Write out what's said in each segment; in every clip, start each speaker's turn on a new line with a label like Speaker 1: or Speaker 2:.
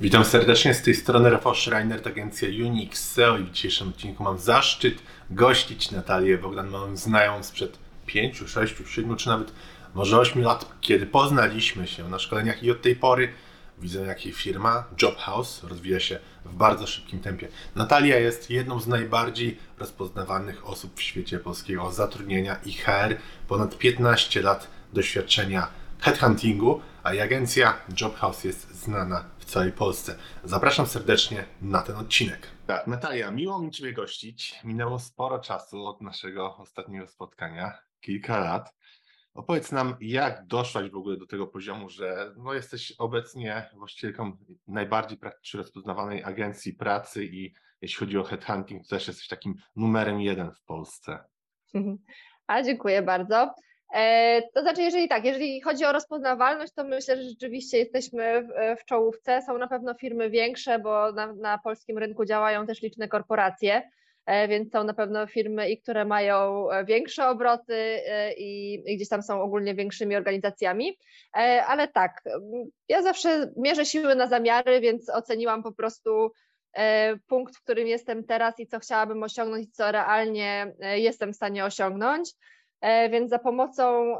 Speaker 1: Witam serdecznie z tej strony Rafał Schreiner, agencja Unix SEO i w dzisiejszym odcinku mam zaszczyt gościć Natalię Bogdan, moją znajomą sprzed 5, 6, 7 czy nawet może 8 lat, kiedy poznaliśmy się na szkoleniach i od tej pory widzę jak jej firma Job House rozwija się w bardzo szybkim tempie. Natalia jest jedną z najbardziej rozpoznawanych osób w świecie polskiego zatrudnienia i HR, ponad 15 lat doświadczenia headhuntingu, a agencja Job House jest znana w całej Polsce. Zapraszam serdecznie na ten odcinek. Tak, Natalia, miło mi Ciebie gościć. Minęło sporo czasu od naszego ostatniego spotkania, kilka lat. Opowiedz nam, jak doszłaś w ogóle do tego poziomu, że no, jesteś obecnie właścicielką najbardziej praktycznie rozpoznawanej agencji pracy i jeśli chodzi o headhunting, to też jesteś takim numerem jeden w Polsce.
Speaker 2: A dziękuję bardzo. E, to znaczy, jeżeli tak, jeżeli chodzi o rozpoznawalność, to myślę, że rzeczywiście jesteśmy w, w czołówce. Są na pewno firmy większe, bo na, na, polskim rynku działają też liczne korporacje, e, więc są na pewno firmy, i które mają e, większe obroty i, i gdzieś tam są ogólnie większymi organizacjami. Ale tak, ja zawsze mierzę siły na zamiary, więc oceniłam po prostu punkt, w którym jestem teraz i co chciałabym osiągnąć, co realnie jestem w stanie osiągnąć. E, więc za pomocą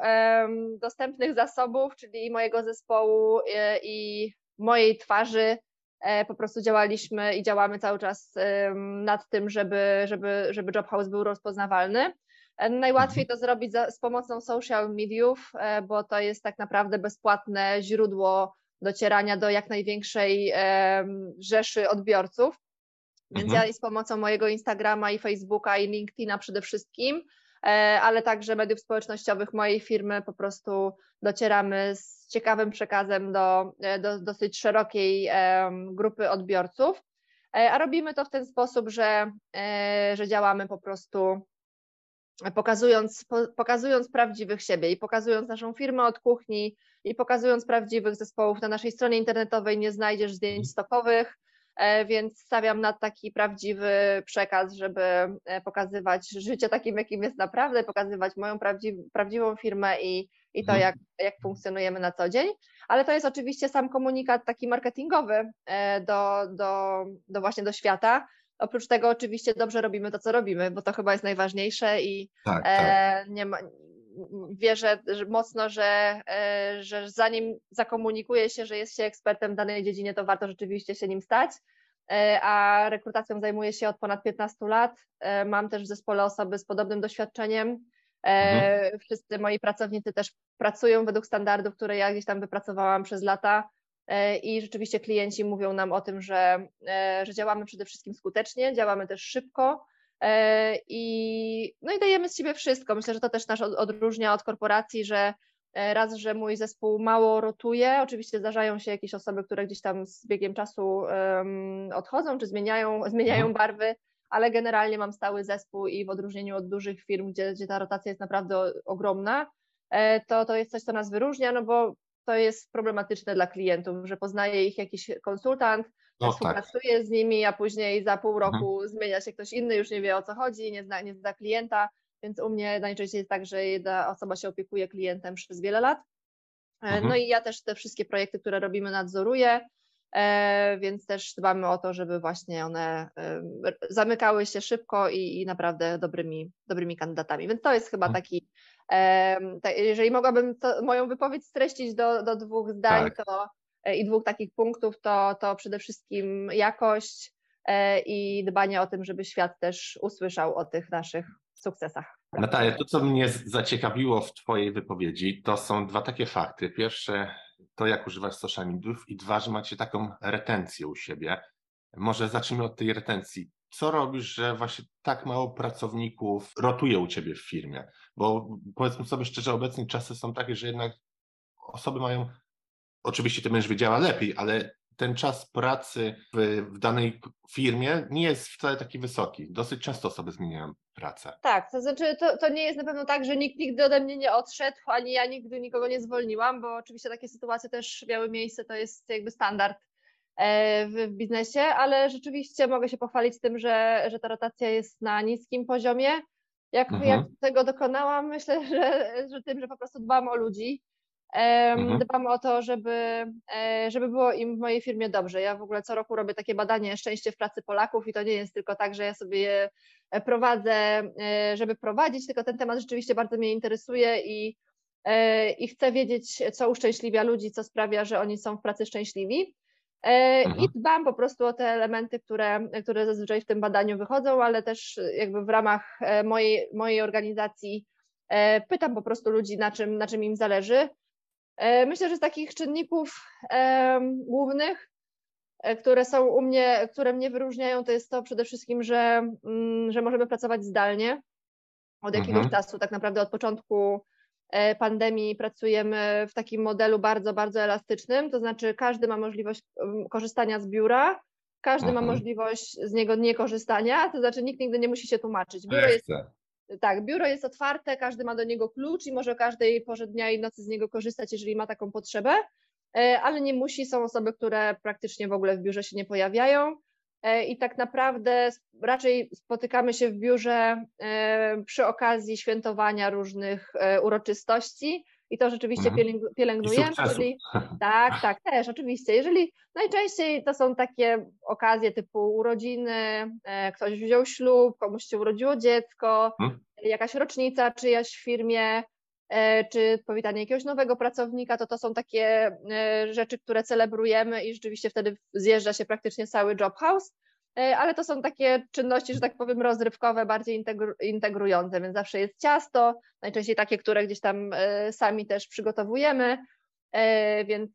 Speaker 2: dostępnych zasobów, czyli mojego zespołu e, i mojej twarzy, e, po prostu działaliśmy i działamy cały czas nad tym, żeby, żeby, żeby Job House był rozpoznawalny. Najłatwiej mhm. to zrobić z pomocą social mediów, bo to jest tak naprawdę bezpłatne źródło docierania do jak największej rzeszy odbiorców. Więc mhm. ja z pomocą mojego Instagrama i Facebooka i LinkedIna przede wszystkim ale także mediów społecznościowych mojej firmy po prostu docieramy z ciekawym przekazem do, e, do dosyć szerokiej grupy odbiorców. E, a robimy to w ten sposób, że, że działamy po prostu pokazując, pokazując prawdziwych siebie i pokazując naszą firmę od kuchni i pokazując prawdziwych zespołów. Na naszej stronie internetowej nie znajdziesz zdjęć mhm. E, więc stawiam na taki prawdziwy przekaz, żeby e, pokazywać życie takim, jakim jest naprawdę, pokazywać moją prawdziw prawdziwą firmę i, i to, mhm. jak, jak funkcjonujemy na co dzień. Ale to jest oczywiście sam komunikat taki marketingowy e, do, do, do właśnie do świata. Oprócz tego oczywiście dobrze robimy to, co robimy, bo to chyba jest najważniejsze i tak, tak. nie ma, wierzę mocno, że, e, że zanim zakomunikuje się, że jest się ekspertem w danej dziedzinie, to warto rzeczywiście się nim stać. E, a rekrutacją zajmuję się od ponad 15 lat. E, mam też w zespole osoby z podobnym doświadczeniem. Mhm. Wszyscy moi pracownicy też pracują według standardów, które ja gdzieś tam wypracowałam przez lata. I rzeczywiście klienci mówią nam o tym, że, że działamy przede wszystkim skutecznie, działamy też szybko, I, no i dajemy z siebie wszystko. Myślę, że to też nas odróżnia od korporacji, że e, raz, że mój zespół mało rotuje. Oczywiście zdarzają się jakieś osoby, które gdzieś tam z biegiem czasu um, odchodzą, czy zmieniają, zmieniają mhm. barwy, ale generalnie mam stały zespół i w odróżnieniu od dużych firm, gdzie, gdzie ta rotacja jest naprawdę ogromna, e, to, to jest coś, co nas wyróżnia, no bo to jest problematyczne dla klientów, że poznaje ich jakiś konsultant, no, współpracuje tak. z nimi, a później za pół mhm. roku mhm. zmienia się ktoś inny, już nie wie o co chodzi, nie zna, nie zna klienta, więc u mnie najczęściej jest tak, że jedna osoba się opiekuje klientem przez wiele lat. E, no mhm. No i ja też te wszystkie projekty, które robimy, nadzoruję, e, więc też dbamy o to, żeby właśnie one zamykały się szybko i, i naprawdę dobrymi, dobrymi kandydatami. Więc to jest chyba mhm. taki, jeżeli mogłabym moją wypowiedź streścić do, do dwóch zdań, tak. to i dwóch takich punktów to, to przede wszystkim jakość e, i dbanie o tym, żeby świat też usłyszał o tych naszych sukcesach.
Speaker 1: Natalia, to co mnie zaciekawiło w Twojej wypowiedzi, to są dwa takie fakty. Pierwsze, to jak używasz social mediów i dwa, że macie taką retencję u siebie. Może zacznijmy od tej retencji. Co robisz, że właśnie tak mało pracowników rotuje u Ciebie w firmie? Bo powiedzmy sobie szczerze, obecnie czasy są takie, że jednak osoby mają oczywiście ten męż działa lepiej, ale ten czas pracy w, w, danej firmie nie jest wcale taki wysoki. Dosyć często osoby zmieniają pracę.
Speaker 2: Tak, to znaczy to, to nie jest na pewno tak, że nikt nigdy ode mnie nie odszedł, ani ja nigdy nikogo nie zwolniłam, bo oczywiście takie sytuacje też miały miejsce, to jest jakby standard e, w, w biznesie, ale rzeczywiście mogę się pochwalić tym, że, że ta rotacja jest na niskim poziomie. Jak, mhm. jak tego dokonałam, myślę, że, że tym, że po prostu dbam o ludzi, Mhm. Dbam o to, żeby, żeby było im w mojej firmie dobrze. Ja w ogóle co roku robię takie badanie Szczęście w pracy Polaków i to nie jest tylko tak, że ja sobie je prowadzę, żeby prowadzić, tylko ten temat rzeczywiście bardzo mnie interesuje i, i chcę wiedzieć, co uszczęśliwia ludzi, co sprawia, że oni są w pracy szczęśliwi. Mhm. I dbam po prostu o te elementy, które, które zazwyczaj w tym badaniu wychodzą, ale też jakby w ramach mojej, mojej organizacji pytam po prostu ludzi, na czym, na czym im zależy. Myślę, że z takich czynników głównych, które są u mnie, które mnie wyróżniają, to jest to przede wszystkim, że, mm, że możemy pracować zdalnie od jakiegoś mhm. czasu, tak naprawdę od początku E, pandemii pracujemy w takim modelu bardzo, bardzo elastycznym, to znaczy każdy ma możliwość korzystania z biura, każdy ma mhm. możliwość z niego nie korzystania, to znaczy nikt nigdy nie musi się tłumaczyć.
Speaker 1: Biuro jest,
Speaker 2: tak, biuro jest otwarte, każdy ma do niego klucz i może o każdej porze dnia i nocy z niego korzystać, jeżeli ma taką potrzebę, e, ale nie musi. Są osoby, które praktycznie w ogóle w biurze się nie pojawiają. E, i tak naprawdę raczej spotykamy się w biurze e, przy okazji świętowania różnych uroczystości i to rzeczywiście mhm. pielęgnujemy. Jeżeli, tak, tak, też oczywiście. Jeżeli najczęściej to są takie okazje typu urodziny, ktoś wziął ślub, komuś się urodziło dziecko, hmm? jakaś rocznica czyjaś w firmie, czy powitanie jakiegoś nowego pracownika, to to są takie rzeczy, które celebrujemy i rzeczywiście wtedy zjeżdża się praktycznie cały job house. E, ale to są takie czynności, że tak powiem, rozrywkowe, bardziej integru integrujące, więc zawsze jest ciasto, najczęściej takie, które gdzieś tam e, sami też przygotowujemy, e, więc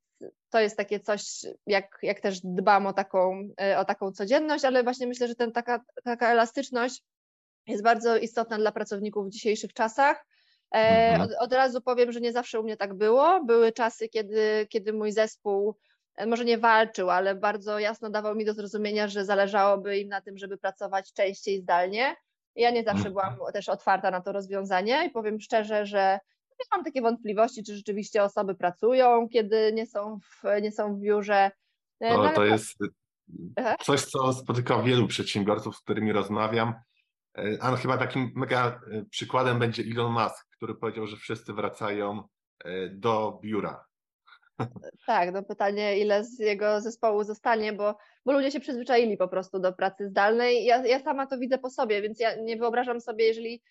Speaker 2: to jest takie coś, jak, jak też dbam o taką, o taką codzienność, ale właśnie myślę, że ten, taka, taka elastyczność jest bardzo istotna dla pracowników w dzisiejszych czasach. Mhm. Od, od razu powiem, że nie zawsze u mnie tak było. Były czasy, kiedy, kiedy mój zespół może nie walczył, ale bardzo jasno dawał mi do zrozumienia, że zależałoby im na tym, żeby pracować częściej zdalnie. Ja nie zawsze byłam mhm. też otwarta na to rozwiązanie i powiem szczerze, że mam takie wątpliwości, czy rzeczywiście osoby pracują, kiedy nie są w, nie są w biurze.
Speaker 1: E, no, to jest coś, co spotyka wielu przedsiębiorców, z którymi rozmawiam. E, a chyba takim mega przykładem będzie Elon Musk, który powiedział, że wszyscy wracają do biura.
Speaker 2: Tak, no pytanie, ile z jego zespołu zostanie, bo, bo ludzie się przyzwyczaili po prostu do pracy zdalnej. Ja, ja sama to widzę po sobie, więc ja nie wyobrażam sobie, jeżeli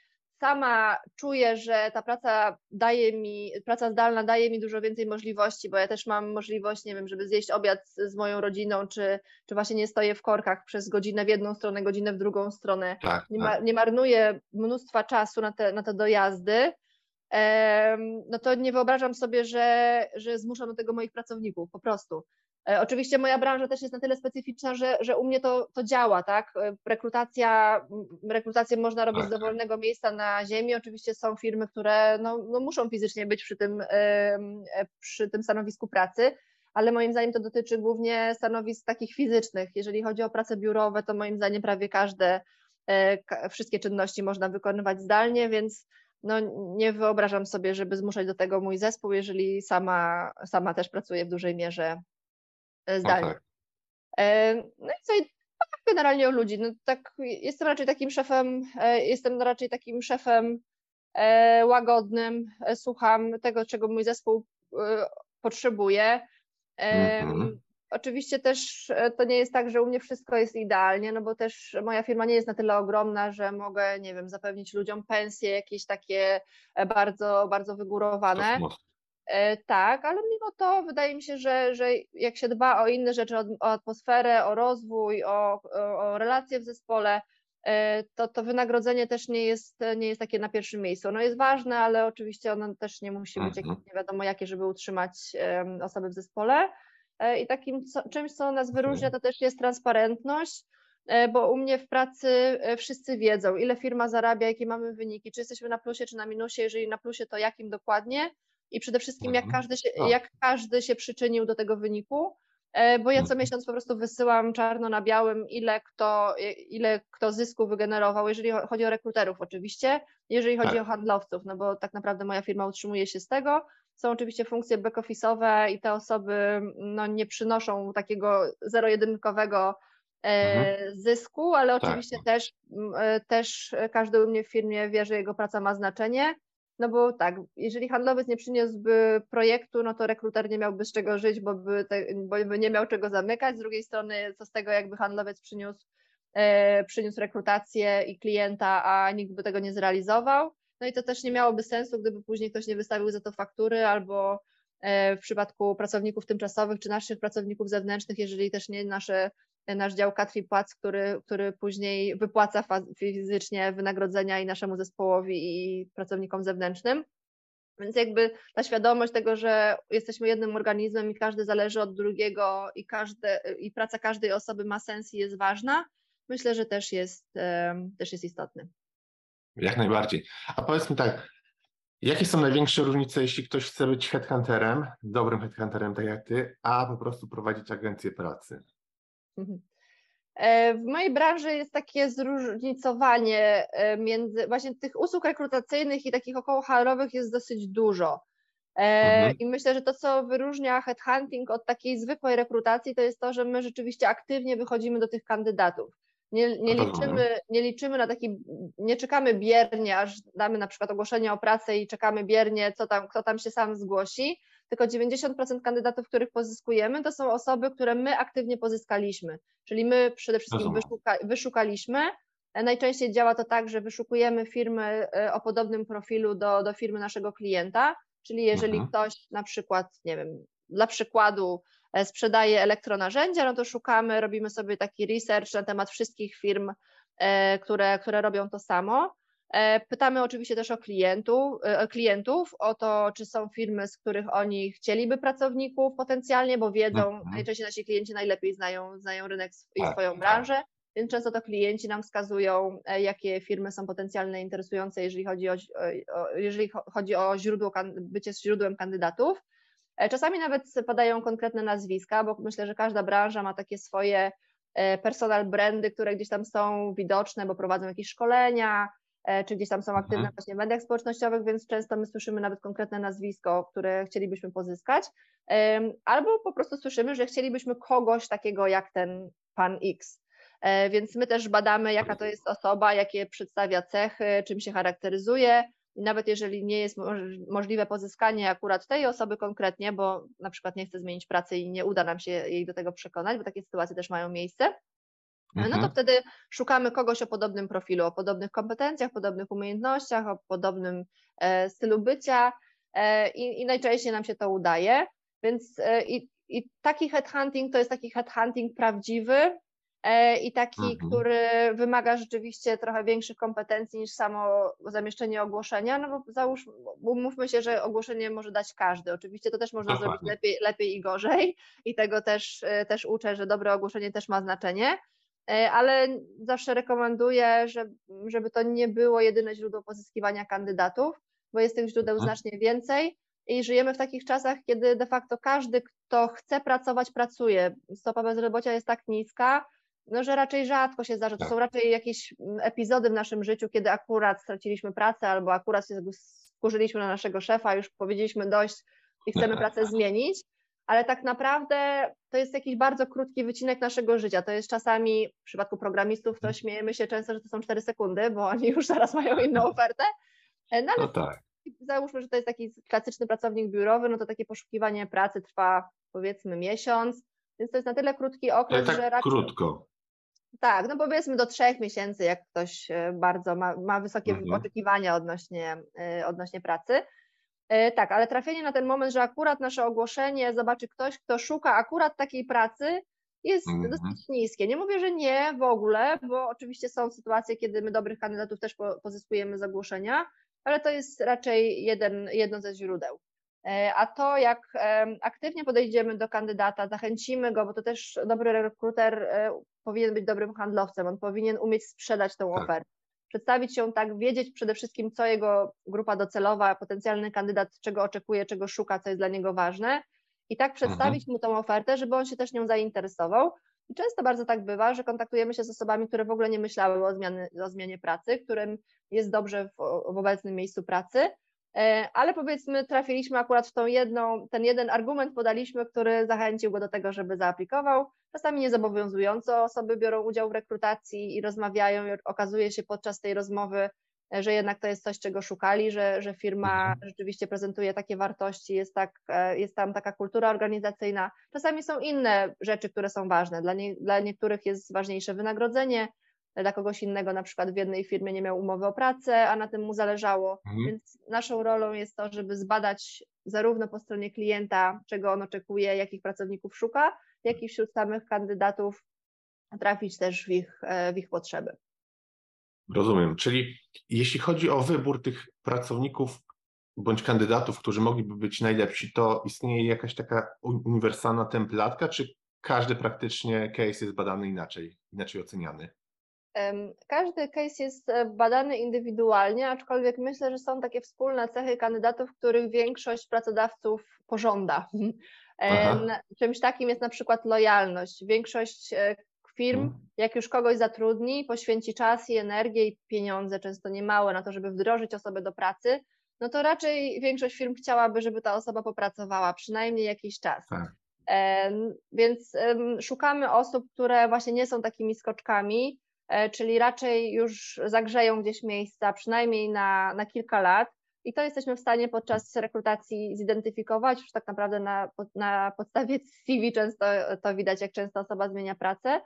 Speaker 2: sama czuję, że ta praca daje mi, praca zdalna daje mi dużo więcej możliwości, bo ja też mam możliwość, nie wiem, żeby zjeść obiad z moją rodziną, czy, czy właśnie nie stoję w korkach przez godzinę w jedną stronę, godzinę w drugą stronę.
Speaker 1: Tak,
Speaker 2: nie, ma, tak. nie marnuję mnóstwa czasu na te, na te dojazdy no to nie wyobrażam sobie, że, że zmuszam do tego moich pracowników, po prostu. E, oczywiście moja branża też jest na tyle specyficzna, że, że u mnie to, to działa, tak? E, rekrutacja, rekrutację można robić z tak. dowolnego miejsca na ziemi. Oczywiście są firmy, które no, no muszą fizycznie być przy tym, e, przy tym stanowisku pracy, ale moim zdaniem to dotyczy głównie stanowisk takich fizycznych. Jeżeli chodzi o prace biurowe, to moim zdaniem prawie każde, wszystkie czynności można wykonywać zdalnie, więc no nie wyobrażam sobie, żeby zmuszać do tego mój zespół, jeżeli sama, sama też pracuję w dużej mierze e, zdalnie. No, tak. E, no i co, tak generalnie o ludzi, no tak, jestem raczej takim szefem, e, jestem raczej takim szefem łagodnym, słucham tego, czego mój zespół potrzebuje. Mhm. Oczywiście też e, to nie jest tak, że u mnie wszystko jest idealnie, no bo też moja firma nie jest na tyle ogromna, że mogę, nie wiem, zapewnić ludziom pensje jakieś takie e, bardzo, bardzo wygórowane. E, tak, ale mimo to wydaje mi się, że, że jak się dba o inne rzeczy, o, o atmosferę, o rozwój, o, o relacje w zespole, to, to wynagrodzenie też nie jest, nie jest takie na pierwszym miejscu. Ono jest ważne, ale oczywiście ono też nie musi być jakieś, mhm. nie wiadomo jakie, żeby utrzymać osoby w zespole. E, I takim co, czymś, co nas wyróżnia, to też jest transparentność, e, bo u mnie w pracy e, wszyscy wiedzą, ile firma zarabia, jakie mamy wyniki, czy jesteśmy na plusie, czy na minusie, jeżeli na plusie, to jakim dokładnie i przede wszystkim jak mhm. każdy się, jak każdy się przyczynił do tego wyniku, bo ja co mhm. miesiąc po prostu wysyłam czarno na białym, ile kto, ile kto zysku wygenerował, jeżeli chodzi o rekruterów oczywiście, jeżeli chodzi tak. o handlowców, no bo tak naprawdę moja firma utrzymuje się z tego, są oczywiście funkcje back-office'owe i te osoby no, nie przynoszą takiego zero-jedynkowego e, mhm. zysku, ale tak. oczywiście też, e, też każdy u mnie w firmie wie, że jego praca ma znaczenie No bo tak, jeżeli handlowiec nie przyniósłby projektu, no to rekruter nie miałby z czego żyć, bo by, te, bo by nie miał czego zamykać. Z drugiej strony, co z tego, jakby handlowiec przyniósł, e, przyniósł rekrutację i klienta, a nikt by tego nie zrealizował. No i to też nie miałoby sensu, gdyby później ktoś nie wystawił za to faktury albo e, w przypadku pracowników tymczasowych czy naszych pracowników zewnętrznych, jeżeli też nie nasze nasz dział kadr płac, który, który później wypłaca fizycznie wynagrodzenia i naszemu zespołowi i pracownikom zewnętrznym. Więc jakby ta świadomość tego, że jesteśmy jednym organizmem i każdy zależy od drugiego i, każde, i praca każdej osoby ma sens i jest ważna, myślę, że też jest, też jest istotny.
Speaker 1: Jak najbardziej. A powiedz mi tak, jakie są największe różnice, jeśli ktoś chce być headhunterem, dobrym headhunterem tak jak ty, a po prostu prowadzić agencję pracy?
Speaker 2: Mhm. E, w mojej branży jest takie zróżnicowanie e, między właśnie tych usług rekrutacyjnych i takich około HR-owych jest dosyć dużo. E, mhm. I myślę, że to, co wyróżnia headhunting od takiej zwykłej rekrutacji, to jest to, że my rzeczywiście aktywnie wychodzimy do tych kandydatów. Nie, nie, liczymy, nie liczymy na taki, nie czekamy biernie, aż damy na przykład ogłoszenie o pracę i czekamy biernie, co tam, kto tam się sam zgłosi, tylko 90% kandydatów, których pozyskujemy, to są osoby, które my aktywnie pozyskaliśmy. Czyli my przede wszystkim wyszuka, wyszukaliśmy. E, najczęściej działa to tak, że wyszukujemy firmy e, o podobnym profilu do, do firmy naszego klienta, czyli jeżeli mhm. ktoś na przykład, nie wiem, dla przykładu sprzedaje elektronarzędzia, no to szukamy, robimy sobie taki research na temat wszystkich firm, które, które robią to samo. E, pytamy oczywiście też o, klientu, e, o klientów, o to, czy są firmy, z których oni chcieliby pracowników potencjalnie, bo wiedzą, mhm. najczęściej nasi klienci najlepiej znają, znają rynek i tak, swoją tak. branżę, więc często to klienci nam wskazują, e, jakie firmy są potencjalnie interesujące, jeżeli chodzi o, jeżeli chodzi o źródło, bycie źródłem kandydatów. Czasami nawet padają konkretne nazwiska, bo myślę, że każda branża ma takie swoje personal brandy, które gdzieś tam są widoczne, bo prowadzą jakieś szkolenia, E, czy gdzieś tam są aktywne mhm. właśnie w mediach społecznościowych, więc często my słyszymy nawet konkretne nazwisko, które chcielibyśmy pozyskać, albo po prostu słyszymy, że chcielibyśmy kogoś takiego jak ten pan X. E, więc my też badamy, jaka to jest osoba, jakie przedstawia cechy, czym się charakteryzuje. I nawet jeżeli nie jest możliwe pozyskanie akurat tej osoby konkretnie, bo na przykład nie chce zmienić pracy i nie uda nam się jej do tego przekonać, bo takie sytuacje też mają miejsce, no to mhm. wtedy szukamy kogoś o podobnym profilu, o podobnych kompetencjach, podobnych umiejętnościach, o podobnym e, stylu bycia e, i, i, najczęściej nam się to udaje. Więc e, i, i, taki headhunting to jest taki headhunting prawdziwy i taki, mhm. który wymaga rzeczywiście trochę większych kompetencji niż samo zamieszczenie ogłoszenia, no bo załóż, umówmy się, że ogłoszenie może dać każdy. Oczywiście to też można Dokładnie. zrobić lepiej, lepiej i gorzej i tego też, e, też uczę, że dobre ogłoszenie też ma znaczenie E, ale zawsze rekomenduję, żeby, żeby to nie było jedyne źródło pozyskiwania kandydatów, bo jest tych źródeł mhm. znacznie więcej i żyjemy w takich czasach, kiedy de facto każdy, kto chce pracować, pracuje. Stopa bezrobocia jest tak niska, no, że raczej rzadko się zdarza. To tak. są raczej jakieś mm, epizody w naszym życiu, kiedy akurat straciliśmy pracę albo akurat się skurzyliśmy na naszego szefa, już powiedzieliśmy dość i chcemy pracę zmienić ale tak naprawdę to jest jakiś bardzo krótki wycinek naszego życia. To jest czasami, w przypadku programistów, to mhm. śmiejemy się często, że to są 4 sekundy, bo oni już zaraz mają inną ofertę. E, no, ale no tak. załóżmy, że to jest taki klasyczny pracownik biurowy, no to takie poszukiwanie pracy trwa powiedzmy miesiąc, więc to jest na tyle krótki okres,
Speaker 1: tak
Speaker 2: że
Speaker 1: raczej... krótko.
Speaker 2: Tak, no powiedzmy do trzech miesięcy, jak ktoś e, bardzo ma, ma wysokie mhm. oczekiwania odnośnie, e, odnośnie pracy. E, tak, ale trafienie na ten moment, że akurat nasze ogłoszenie zobaczy ktoś, kto szuka akurat takiej pracy, jest -hmm. dosyć niskie. Nie mówię, że nie w ogóle, bo oczywiście są sytuacje, kiedy my dobrych kandydatów też pozyskujemy z ogłoszenia, ale to jest raczej jeden, jedno ze źródeł. E, a to, jak aktywnie podejdziemy do kandydata, zachęcimy go, bo to też dobry rekruter e, powinien być dobrym handlowcem, on powinien umieć sprzedać tą tak. ofertę przedstawić się tak, wiedzieć przede wszystkim, co jego grupa docelowa, potencjalny kandydat, czego oczekuje, czego szuka, co jest dla niego ważne i tak przedstawić mhm. mu tą ofertę, żeby on się też nią zainteresował. I często bardzo tak bywa, że kontaktujemy się z osobami, które w ogóle nie myślały o, zmiany, o zmianie pracy, którym jest dobrze w, w obecnym miejscu pracy, E, ale powiedzmy trafiliśmy akurat w tą jedną, ten jeden argument podaliśmy, który zachęcił go do tego, żeby zaaplikował. Czasami niezobowiązująco osoby biorą udział w rekrutacji i rozmawiają i okazuje się podczas tej rozmowy, że jednak to jest coś, czego szukali, że, że firma mhm. rzeczywiście prezentuje takie wartości, jest, tak, e, jest tam taka kultura organizacyjna. Czasami są inne rzeczy, które są ważne. Dla, nie, dla niektórych jest ważniejsze wynagrodzenie, dla kogoś innego na przykład w jednej firmie nie miał umowy o pracę, a na tym mu zależało. Mhm. Więc naszą rolą jest to, żeby zbadać zarówno po stronie klienta, czego on oczekuje, jakich pracowników szuka, jak i wśród samych kandydatów trafić też w ich, e, w ich potrzeby.
Speaker 1: Rozumiem. Czyli jeśli chodzi o wybór tych pracowników bądź kandydatów, którzy mogliby być najlepsi, to istnieje jakaś taka uniwersalna templatka, czy każdy praktycznie case jest badany inaczej, inaczej oceniany?
Speaker 2: Każdy case jest e, badany indywidualnie, aczkolwiek myślę, że są takie wspólne cechy kandydatów, których większość pracodawców pożąda. Aha. Czymś takim jest na przykład lojalność. Większość e, firm, mhm. jak już kogoś zatrudni, poświęci czas i energię i pieniądze, często niemałe, na to, żeby wdrożyć osobę do pracy, no to raczej większość firm chciałaby, żeby ta osoba popracowała przynajmniej jakiś czas. Tak. Więc szukamy osób, które właśnie nie są takimi skoczkami, czyli raczej już zagrzeją gdzieś miejsca, przynajmniej na, na kilka lat. I to jesteśmy w stanie podczas rekrutacji zidentyfikować. Już tak naprawdę na, na podstawie CV często to widać, jak często osoba zmienia pracę.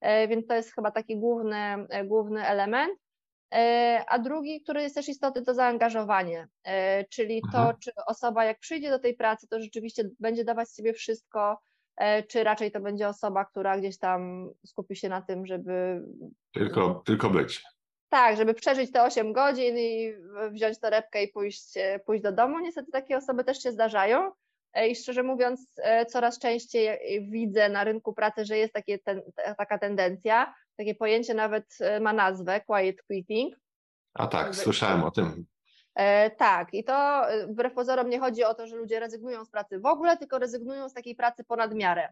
Speaker 2: E, więc to jest chyba taki główny, e, główny element. E, a drugi, który jest też istotny, to zaangażowanie, czyli to, mhm. czy osoba jak przyjdzie do tej pracy, to rzeczywiście będzie dawać z siebie wszystko, czy raczej to będzie osoba, która gdzieś tam skupi się na tym, żeby.
Speaker 1: Tylko, tylko być.
Speaker 2: Tak, żeby przeżyć te 8 godzin i wziąć torebkę i pójść, pójść do domu. Niestety takie osoby też się zdarzają. E, I szczerze mówiąc, e, coraz częściej e, widzę na rynku pracy, że jest takie ten, taka tendencja. Takie pojęcie nawet ma nazwę quiet quitting.
Speaker 1: A tak, słyszałem o tym.
Speaker 2: Tak, i to wbrew pozorom nie chodzi o to, że ludzie rezygnują z pracy w ogóle, tylko rezygnują z takiej pracy ponad miarę.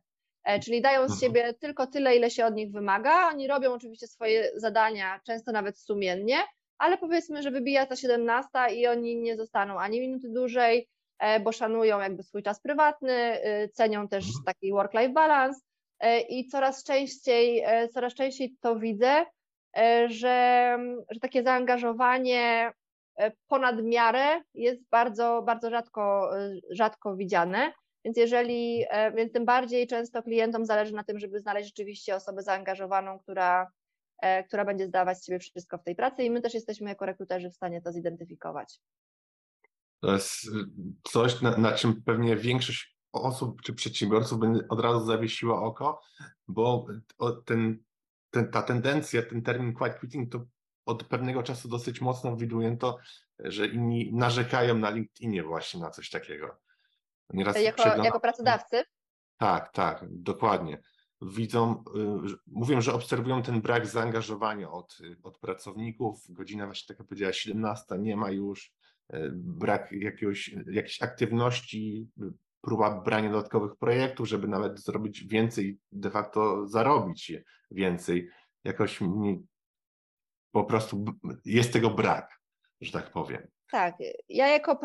Speaker 2: czyli dają z mhm. siebie tylko tyle, ile się od nich wymaga. Oni robią oczywiście swoje zadania, często nawet sumiennie, ale powiedzmy, że wybija ta 17 i oni nie zostaną ani minuty dłużej, E, bo szanują jakby swój czas prywatny, cenią też mhm. taki work-life balance e, i coraz częściej, e, coraz częściej to widzę, że, że takie zaangażowanie ponad miarę jest bardzo, bardzo rzadko, rzadko widziane. Więc jeżeli, więc tym bardziej często klientom zależy na tym, żeby znaleźć rzeczywiście osobę zaangażowaną, która, która będzie zdawać z siebie wszystko w tej pracy i my też jesteśmy jako rekruterzy w stanie to zidentyfikować.
Speaker 1: To jest y, coś, na, na czym pewnie większość osób czy przedsiębiorców będzie od razu zawiesiła oko, bo ten, ten, ta tendencja, ten termin quiet quitting to od pewnego czasu dosyć mocno widuję to, że inni narzekają na LinkedInie właśnie na coś takiego.
Speaker 2: Nieraz jako, jako pracodawcy?
Speaker 1: Tak, tak, dokładnie. Widzą, y, mówią, że obserwują ten brak zaangażowania od, od pracowników. Godzina właśnie, tak jak powiedziała, 17 nie ma już. E, brak jakiegoś, jakiejś aktywności, próba brania dodatkowych projektów, żeby nawet zrobić więcej, de facto zarobić więcej. Jakoś mi po prostu jest tego brak, że tak powiem.
Speaker 2: Tak, ja jako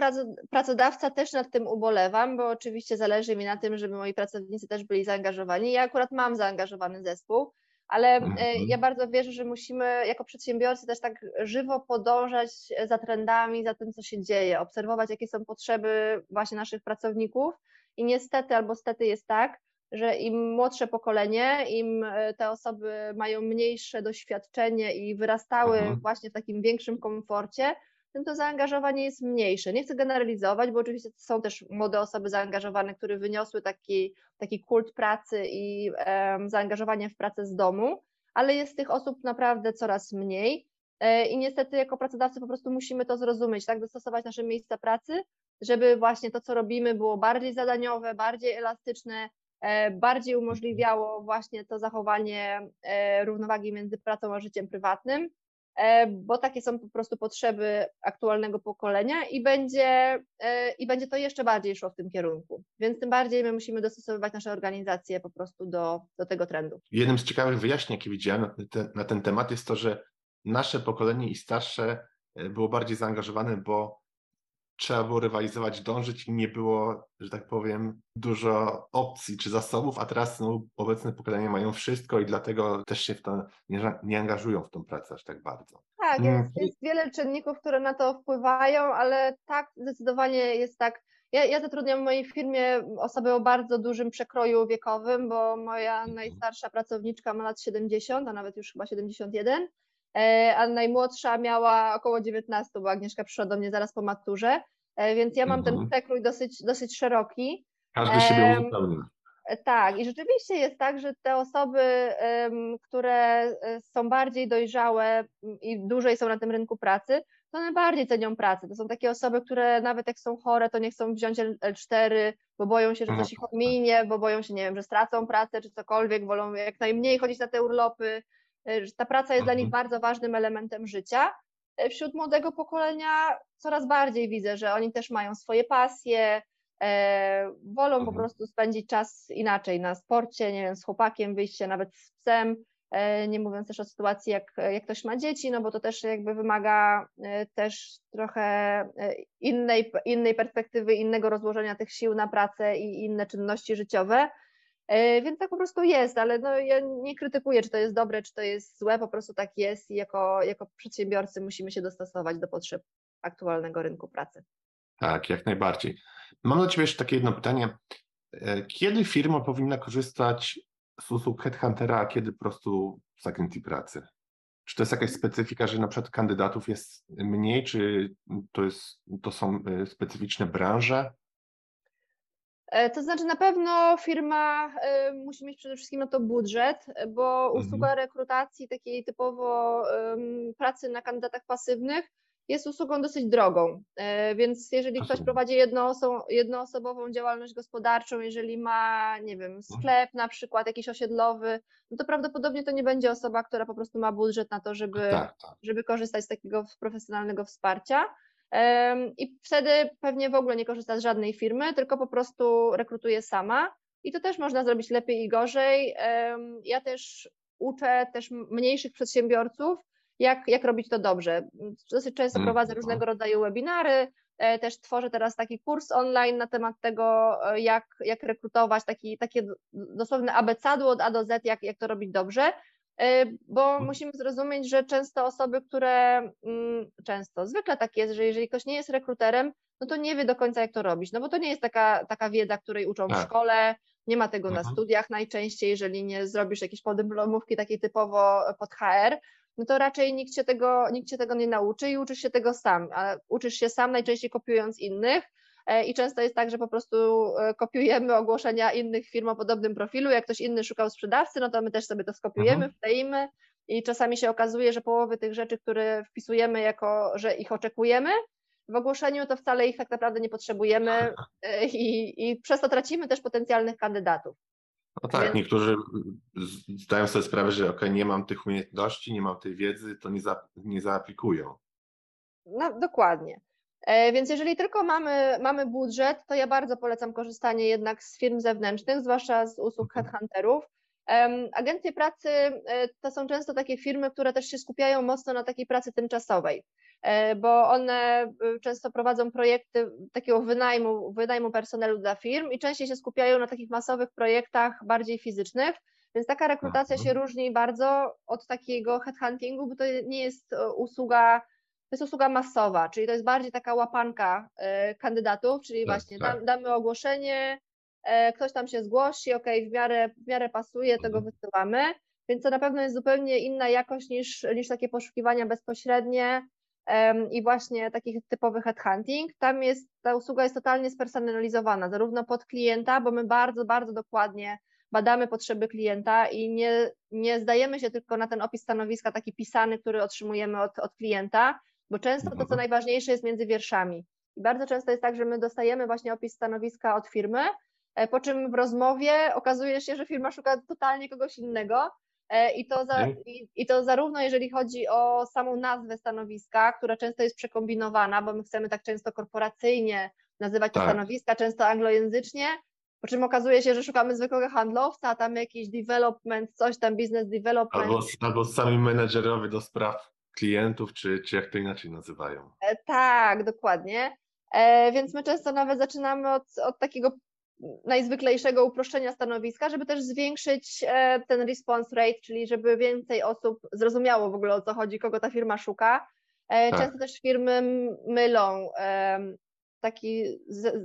Speaker 2: pracodawca też nad tym ubolewam, bo oczywiście zależy mi na tym, żeby moi pracownicy też byli zaangażowani. Ja akurat mam zaangażowany zespół, ale e, mhm. ja bardzo wierzę, że musimy jako przedsiębiorcy też tak żywo podążać za trendami, za tym, co się dzieje, obserwować, jakie są potrzeby właśnie naszych pracowników i niestety albo stety jest tak, że im młodsze pokolenie, im e, te osoby mają mniejsze doświadczenie i wyrastały mhm. właśnie w takim większym komforcie, tym to zaangażowanie jest mniejsze. Nie chcę generalizować, bo oczywiście są też młode osoby zaangażowane, które wyniosły taki, taki kult pracy i um, zaangażowanie w pracę z domu, ale jest tych osób naprawdę coraz mniej. E, I niestety, jako pracodawcy, po prostu musimy to zrozumieć, tak, dostosować nasze miejsca pracy, żeby właśnie to, co robimy, było bardziej zadaniowe, bardziej elastyczne, bardziej umożliwiało właśnie to zachowanie e, równowagi między pracą a życiem prywatnym. E, bo takie są po prostu potrzeby aktualnego pokolenia i będzie, e, i będzie to jeszcze bardziej szło w tym kierunku. Więc tym bardziej my musimy dostosowywać nasze organizacje po prostu do, do tego trendu.
Speaker 1: Jednym z ciekawych wyjaśnień, jakie widziałem na ten, na ten temat, jest to, że nasze pokolenie i starsze e, było bardziej zaangażowane, bo trzeba było rywalizować, dążyć i nie było, że tak powiem, dużo opcji czy zasobów, a teraz no, obecne pokolenia mają wszystko i dlatego też się w to nie, nie angażują w tą pracę aż tak bardzo.
Speaker 2: Tak, jest, mm. jest wiele czynników, które na to wpływają, ale tak, zdecydowanie jest tak. Ja, ja zatrudniam w mojej firmie osobę o bardzo dużym przekroju wiekowym, bo moja mhm. najstarsza pracowniczka ma lat 70, a nawet już chyba 71 E, a najmłodsza miała około 19, bo Agnieszka przyszła do mnie zaraz po maturze, e, więc ja mam mhm. ten przekrój dosyć, dosyć szeroki.
Speaker 1: Każdy siebie uzupełnia.
Speaker 2: E, tak, i rzeczywiście jest tak, że te osoby, które są bardziej dojrzałe i dłużej są na tym rynku pracy, to one bardziej cenią pracę. To są takie osoby, które nawet jak są chore, to nie chcą wziąć L4, bo boją się, że coś ich ominie, bo boją się, nie wiem, że stracą pracę czy cokolwiek, wolą jak najmniej chodzić na te urlopy, E, ta praca jest mhm. dla nich mhm. bardzo ważnym elementem życia. E, wśród młodego pokolenia coraz bardziej widzę, że oni też mają swoje pasje, e, wolą mhm. po prostu spędzić czas inaczej na sporcie, nie wiem, z chłopakiem, wyjść się nawet z psem, e, nie mówiąc też o sytuacji, jak, jak ktoś ma dzieci, no bo to też jakby wymaga e, też trochę e, innej, innej perspektywy, innego rozłożenia tych sił na pracę i inne czynności życiowe. E, więc tak po prostu jest, ale no ja nie krytykuję, czy to jest dobre, czy to jest złe, po prostu tak jest i jako, jako przedsiębiorcy musimy się dostosować do potrzeb aktualnego rynku pracy.
Speaker 1: Tak, jak najbardziej. Mam do Ciebie jeszcze takie jedno pytanie. E, kiedy firma powinna korzystać z usług headhuntera, a kiedy po prostu z agencji pracy? Czy to jest jakaś specyfika, że na przykład kandydatów jest mniej, czy to, jest, to są e, specyficzne branże?
Speaker 2: E, to znaczy na pewno firma e, musi mieć przede wszystkim na to budżet, bo mhm. usługa rekrutacji takiej typowo pracy na kandydatach pasywnych jest usługą dosyć drogą, e, więc jeżeli ktoś prowadzi jednooso jednoosobową działalność gospodarczą, jeżeli ma, nie wiem, mhm. sklep na przykład jakiś osiedlowy, no to prawdopodobnie to nie będzie osoba, która po prostu ma budżet na to, żeby, tak, tak. żeby korzystać z takiego profesjonalnego wsparcia. I wtedy pewnie w ogóle nie korzysta z żadnej firmy, tylko po prostu rekrutuje sama. I to też można zrobić lepiej i gorzej. Ja też uczę też mniejszych przedsiębiorców, jak, jak robić to dobrze. Dosyć często mm, prowadzę różnego no. rodzaju webinary, e, też tworzę teraz taki kurs online na temat tego, e, jak, jak rekrutować, taki, takie dosłowne abecadło od A do Z, jak, jak to robić dobrze. E, bo mhm. musimy zrozumieć, że często osoby, które mm, często, zwykle tak jest, że jeżeli ktoś nie jest rekruterem, no to nie wie do końca, jak to robić, no bo to nie jest taka, taka wiedza, której uczą w tak. szkole, nie ma tego mhm. na studiach najczęściej, jeżeli nie zrobisz jakiejś podyplomówki takiej typowo pod HR, no to raczej nikt cię tego, nikt cię tego nie nauczy i uczysz się tego sam, a uczysz się sam najczęściej kopiując innych, E, i często jest tak, że po prostu e, kopiujemy ogłoszenia innych firm o podobnym profilu, jak ktoś inny szukał sprzedawcy, no to my też sobie to skopiujemy, mhm. wkleimy i czasami się okazuje, że połowy tych rzeczy, które wpisujemy jako, że ich oczekujemy, w ogłoszeniu to wcale ich tak naprawdę nie potrzebujemy e, i, i przez to tracimy też potencjalnych kandydatów.
Speaker 1: No tak, Więc... niektórzy zdają sobie sprawę, że ok, nie mam tych umiejętności, nie mam tej wiedzy, to nie, za, nie zaaplikują.
Speaker 2: No dokładnie. E, więc jeżeli tylko mamy, mamy budżet, to ja bardzo polecam korzystanie jednak z firm zewnętrznych, zwłaszcza z usług mhm. headhunterów. Agencje pracy e, to są często takie firmy, które też się skupiają mocno na takiej pracy tymczasowej, e, bo one często prowadzą projekty takiego wynajmu, wynajmu personelu dla firm i częściej się skupiają na takich masowych projektach bardziej fizycznych, więc taka rekrutacja się różni bardzo od takiego headhuntingu, bo to nie jest usługa to jest usługa masowa, czyli to jest bardziej taka łapanka e, kandydatów, czyli tak, właśnie tak. damy ogłoszenie, e, ktoś tam się zgłosi, ok, w miarę, w miarę pasuje, mhm. wysyłamy, więc to na pewno jest zupełnie inna jakość niż, niż takie poszukiwania bezpośrednie i właśnie takich typowych headhunting. Tam jest, ta usługa jest totalnie spersonalizowana, zarówno pod klienta, bo my bardzo, bardzo dokładnie badamy potrzeby klienta i nie, nie zdajemy się tylko na ten opis stanowiska taki pisany, który otrzymujemy od, od klienta, bo często to, co mhm. najważniejsze jest między wierszami. I bardzo często jest tak, że my dostajemy właśnie opis stanowiska od firmy, e, po czym w rozmowie okazuje się, że firma szuka totalnie kogoś innego. E, I to, za, i, I to zarówno jeżeli chodzi o samą nazwę stanowiska, która często jest przekombinowana, bo my chcemy tak często korporacyjnie nazywać tak. te stanowiska, często anglojęzycznie, po czym okazuje się, że szukamy zwykłego handlowca, a tam jakiś development, coś tam, business development.
Speaker 1: Albo, albo sami menedżerowie do spraw klientów, czy, czy jak to inaczej nazywają?
Speaker 2: E, tak, dokładnie. E, więc my często nawet zaczynamy od, od takiego najzwyklejszego uproszczenia stanowiska, żeby też zwiększyć e, ten response rate, czyli żeby więcej osób zrozumiało w ogóle o co chodzi, kogo ta firma szuka.
Speaker 1: Tak.
Speaker 2: Często też firmy mylą taki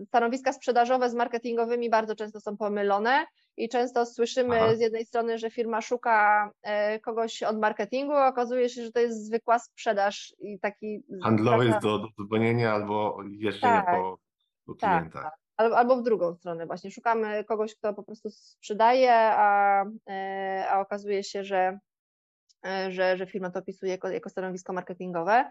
Speaker 2: stanowiska sprzedażowe z marketingowymi bardzo często są pomylone i często słyszymy
Speaker 1: Aha.
Speaker 2: z jednej strony, że firma szuka e, kogoś od marketingu, a okazuje się, że to jest zwykła sprzedaż i taki
Speaker 1: Handlowy
Speaker 2: taka-
Speaker 1: jest do, do dzwonienia albo jeżdżenia
Speaker 2: Tak.
Speaker 1: po, po
Speaker 2: Tak,
Speaker 1: klientach.
Speaker 2: tak. Albo, albo w drugą stronę właśnie. Szukamy kogoś, kto po prostu sprzedaje, a, e, a okazuje się, że, e, że, że firma to opisuje jako, jako stanowisko marketingowe.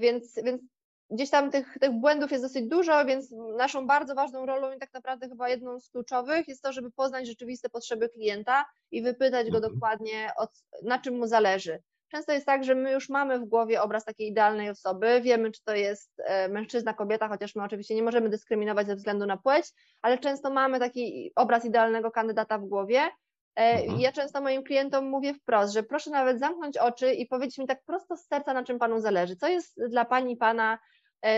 Speaker 2: Więc, więc gdzieś tam tych, tych błędów jest dosyć dużo, więc naszą bardzo ważną rolą i tak naprawdę chyba jedną z kluczowych jest to, żeby poznać rzeczywiste potrzeby klienta i wypytać go
Speaker 1: Mhm.
Speaker 2: dokładnie, o, c- na czym mu zależy. Często jest tak, że my już mamy w głowie obraz takiej idealnej osoby, wiemy, czy to jest e, mężczyzna, kobieta, chociaż my oczywiście nie możemy dyskryminować ze względu na płeć, ale często mamy taki obraz idealnego kandydata w głowie. E,
Speaker 1: Mhm.
Speaker 2: Ja często moim klientom mówię wprost, że proszę nawet zamknąć oczy i powiedzieć mi tak prosto z serca, na czym panu zależy, co jest dla pani, pana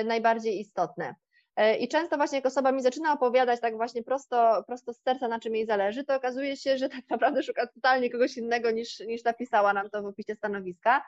Speaker 2: najbardziej istotne. E, I często właśnie jak osoba mi zaczyna opowiadać tak właśnie prosto, prosto z serca, na czym jej zależy, to okazuje się, że tak naprawdę szuka totalnie kogoś innego niż, niż napisała nam to w opisie stanowiska.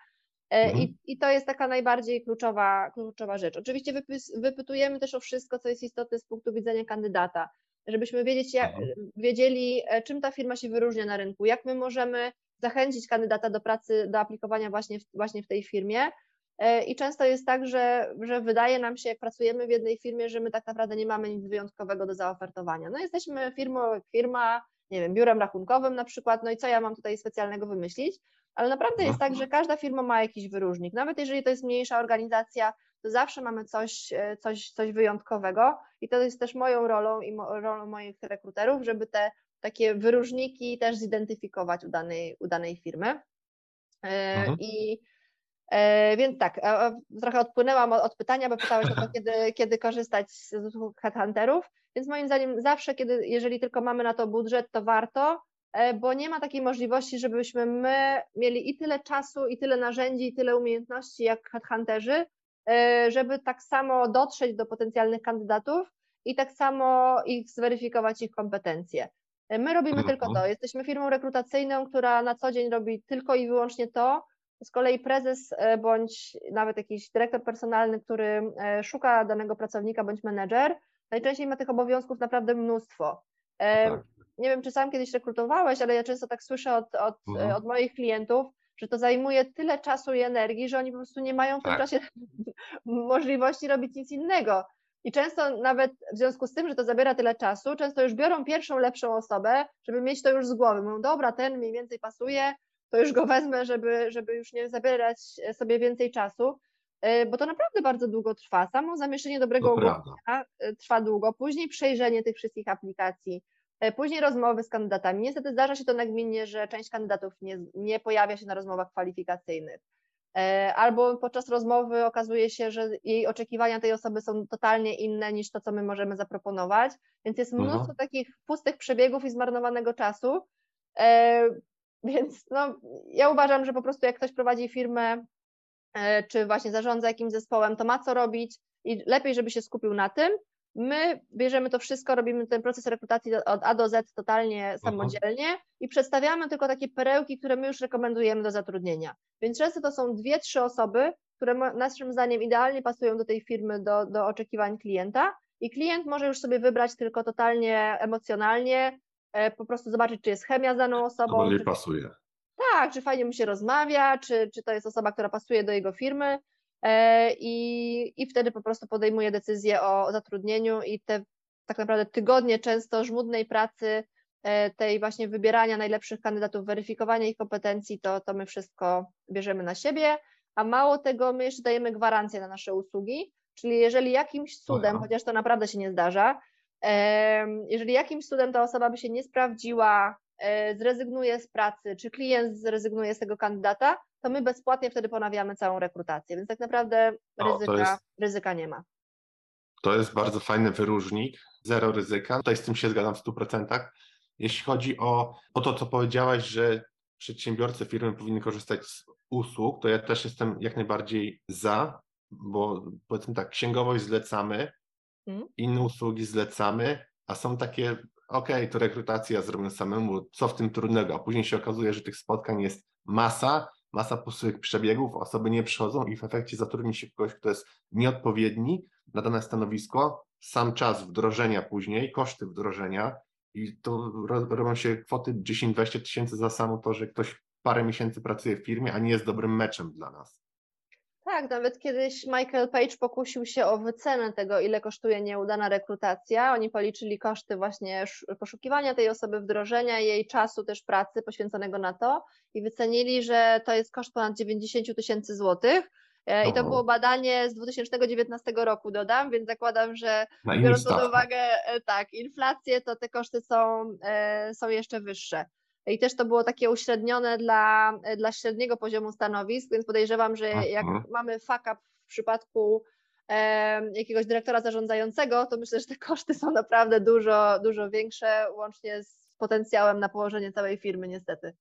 Speaker 2: E,
Speaker 1: Mhm.
Speaker 2: I, I to jest taka najbardziej kluczowa, kluczowa rzecz. Oczywiście wypys, wypytujemy też o wszystko, co jest istotne z punktu widzenia kandydata, żebyśmy wiedzieć, jak,
Speaker 1: Mhm.
Speaker 2: wiedzieli, e, czym ta firma się wyróżnia na rynku, jak my możemy zachęcić kandydata do pracy, do aplikowania właśnie w, właśnie w tej firmie. E, I często jest tak, że, że wydaje nam się, jak pracujemy w jednej firmie, że my tak naprawdę nie mamy nic wyjątkowego do zaofertowania. No jesteśmy firmą, firma, nie wiem, biurem rachunkowym na przykład, no i co ja mam tutaj specjalnego wymyślić? Ale naprawdę jest tak, że każda firma ma jakiś wyróżnik. Nawet jeżeli to jest mniejsza organizacja, to zawsze mamy coś, e, coś, coś wyjątkowego i to jest też moją rolą i mo, rolą moich rekruterów, żeby te takie wyróżniki też zidentyfikować u danej, u danej firmy. E,
Speaker 1: Mhm.
Speaker 2: I więc tak, e, e, trochę odpłynęłam od, pytania, bo pytałeś o to, kiedy, kiedy korzystać z usług headhunterów, więc moim zdaniem zawsze, kiedy, jeżeli tylko mamy na to budżet, to warto, e, bo nie ma takiej możliwości, żebyśmy my mieli i tyle czasu, i tyle narzędzi, i tyle umiejętności jak headhunterzy, e, żeby tak samo dotrzeć do potencjalnych kandydatów i tak samo ich zweryfikować ich kompetencje. E, My robimy
Speaker 1: Mhm.
Speaker 2: tylko to. Jesteśmy firmą rekrutacyjną, która na co dzień robi tylko i wyłącznie to. Z kolei prezes e, bądź nawet jakiś dyrektor personalny, który e, szuka danego pracownika bądź menedżer, najczęściej ma tych obowiązków naprawdę mnóstwo. E,
Speaker 1: Tak.
Speaker 2: Nie wiem, czy sam kiedyś rekrutowałeś, ale ja często tak słyszę od, od,
Speaker 1: Mhm.
Speaker 2: od moich klientów, że to zajmuje tyle czasu i energii, że oni po prostu nie mają w tym
Speaker 1: Tak.
Speaker 2: czasie możliwości robić nic innego. I często nawet w związku z tym, że to zabiera tyle czasu, często już biorą pierwszą lepszą osobę, żeby mieć to już z głowy. Mówią, dobra, ten mniej więcej pasuje, to już go wezmę, żeby, żeby już nie zabierać sobie więcej czasu, E, bo to naprawdę bardzo długo trwa. Samo zamieszczenie dobrego ogłoszenia e, trwa długo, później przejrzenie tych wszystkich aplikacji, e, później rozmowy z kandydatami. Niestety zdarza się to nagminnie, że część kandydatów nie, nie pojawia się na rozmowach kwalifikacyjnych. Albo podczas rozmowy okazuje się, że jej oczekiwania tej osoby są totalnie inne niż to, co my możemy zaproponować, więc jest
Speaker 1: Mhm.
Speaker 2: mnóstwo takich pustych przebiegów i zmarnowanego czasu. Więc no, ja uważam, że po prostu jak ktoś prowadzi firmę, e, czy właśnie zarządza jakimś zespołem, to ma co robić i lepiej, żeby się skupił na tym. My bierzemy to wszystko, robimy ten proces rekrutacji od A do Z totalnie samodzielnie i przedstawiamy tylko takie perełki, które my już rekomendujemy do zatrudnienia. Więc często to są dwie, trzy osoby, które naszym zdaniem idealnie pasują do tej firmy, do, do oczekiwań klienta i klient może już sobie wybrać tylko totalnie emocjonalnie, po prostu zobaczyć, czy jest chemia z daną osobą,
Speaker 1: bardziej
Speaker 2: czy
Speaker 1: pasuje.
Speaker 2: tak, czy fajnie mu się rozmawia, czy, czy to jest osoba, która pasuje do jego firmy e, i, i wtedy po prostu podejmuje decyzję o zatrudnieniu i te tak naprawdę tygodnie często żmudnej pracy, e, tej właśnie wybierania najlepszych kandydatów, weryfikowania ich kompetencji, to, to my wszystko bierzemy na siebie, a mało tego, my jeszcze dajemy gwarancję na nasze usługi, czyli jeżeli jakimś cudem,
Speaker 1: Aha.
Speaker 2: chociaż to naprawdę się nie zdarza, jeżeli jakimś cudem ta osoba by się nie sprawdziła, e, zrezygnuje z pracy, czy klient zrezygnuje z tego kandydata, to my bezpłatnie wtedy ponawiamy całą rekrutację, więc tak naprawdę
Speaker 1: O,
Speaker 2: ryzyka,
Speaker 1: jest-
Speaker 2: ryzyka nie ma.
Speaker 1: To jest bardzo fajny wyróżnik, zero ryzyka. Tutaj z tym się zgadzam w 100%. Jeśli chodzi o, o to, co powiedziałaś, że przedsiębiorcy, firmy powinny korzystać z usług, to ja też jestem jak najbardziej za, bo powiedzmy tak, księgowość zlecamy, hmm? inne usługi zlecamy, a są takie, okej, to rekrutacja zrobię samemu, co w tym trudnego, a później się okazuje, że tych spotkań jest masa, masa pustych przebiegów, osoby nie przychodzą i w efekcie zatrudni się kogoś, kto jest nieodpowiedni na dane stanowisko, sam czas wdrożenia później, koszty wdrożenia i to robią się kwoty 10-20 tysięcy za samo to, że ktoś parę miesięcy pracuje w firmie, a nie jest dobrym meczem dla nas.
Speaker 2: Tak, nawet kiedyś Michael Page pokusił się o wycenę tego, ile kosztuje nieudana rekrutacja. Oni policzyli koszty właśnie poszukiwania tej osoby, wdrożenia jej czasu też pracy poświęconego na to i wycenili, że to jest koszt ponad 90 tysięcy złotych. E, I to było badanie z 2019 roku, dodam, więc zakładam, że biorąc pod uwagę e, tak, inflację, to te koszty są, e, są jeszcze wyższe. I też to było takie uśrednione dla, dla średniego poziomu stanowisk, więc podejrzewam, że jak mamy fuck up w przypadku e, jakiegoś dyrektora zarządzającego, to myślę, że te koszty są naprawdę dużo, dużo większe, łącznie z potencjałem na położenie całej firmy, niestety.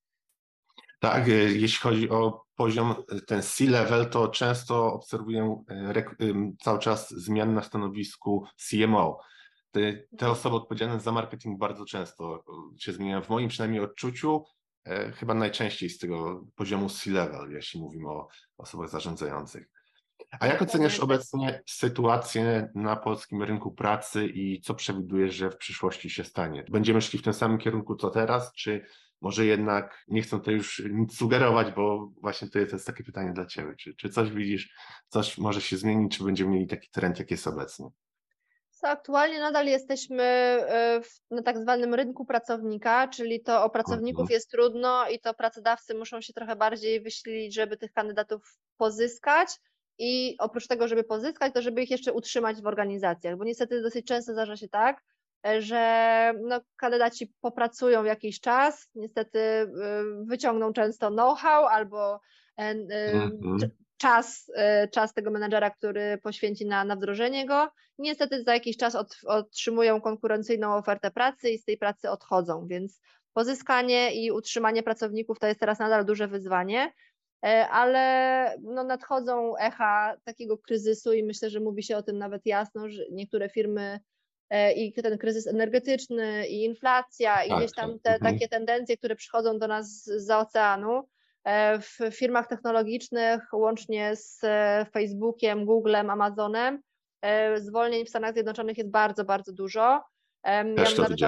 Speaker 1: Tak, e, jeśli chodzi o poziom, e, ten C-level, to często obserwuję e, cały czas zmian na stanowisku CMO. Te, te mhm. osoby odpowiedzialne za marketing bardzo często się zmieniają. W moim przynajmniej odczuciu, e, chyba najczęściej z tego poziomu C-level, jeśli mówimy o osobach zarządzających. A jak oceniasz obecnie sytuację na polskim rynku pracy i co przewidujesz, że w przyszłości się stanie? Będziemy szli w tym samym kierunku co teraz, czy może jednak nie chcę to już nic sugerować, bo właśnie to jest takie pytanie dla Ciebie. Czy, czy coś widzisz, coś może się zmienić, czy będziemy mieli taki trend, jaki jest obecnie?
Speaker 2: Co aktualnie nadal jesteśmy e, na tak zwanym rynku pracownika, czyli to o pracowników mhm. jest trudno i to pracodawcy muszą się trochę bardziej wyślić, żeby tych kandydatów pozyskać i oprócz tego, żeby pozyskać, to żeby ich jeszcze utrzymać w organizacjach, bo niestety dosyć często zdarza się tak, e, że no, kandydaci popracują jakiś czas, niestety e, wyciągną często know-how albo mhm czas, e, czas tego menedżera, który poświęci na, na wdrożenie go. Niestety za jakiś czas od, otrzymują konkurencyjną ofertę pracy i z tej pracy odchodzą, więc pozyskanie i utrzymanie pracowników to jest teraz nadal duże wyzwanie, e, ale no nadchodzą echa takiego kryzysu i myślę, że mówi się o tym nawet jasno, że niektóre firmy e, i ten kryzys energetyczny i inflacja i tak, gdzieś tam tak. te mhm. takie tendencje, które przychodzą do nas za oceanu, w firmach technologicznych, łącznie z e, Facebookiem, Googlem, Amazonem, e, zwolnień w Stanach Zjednoczonych jest bardzo, bardzo dużo.
Speaker 1: Też ja nawet,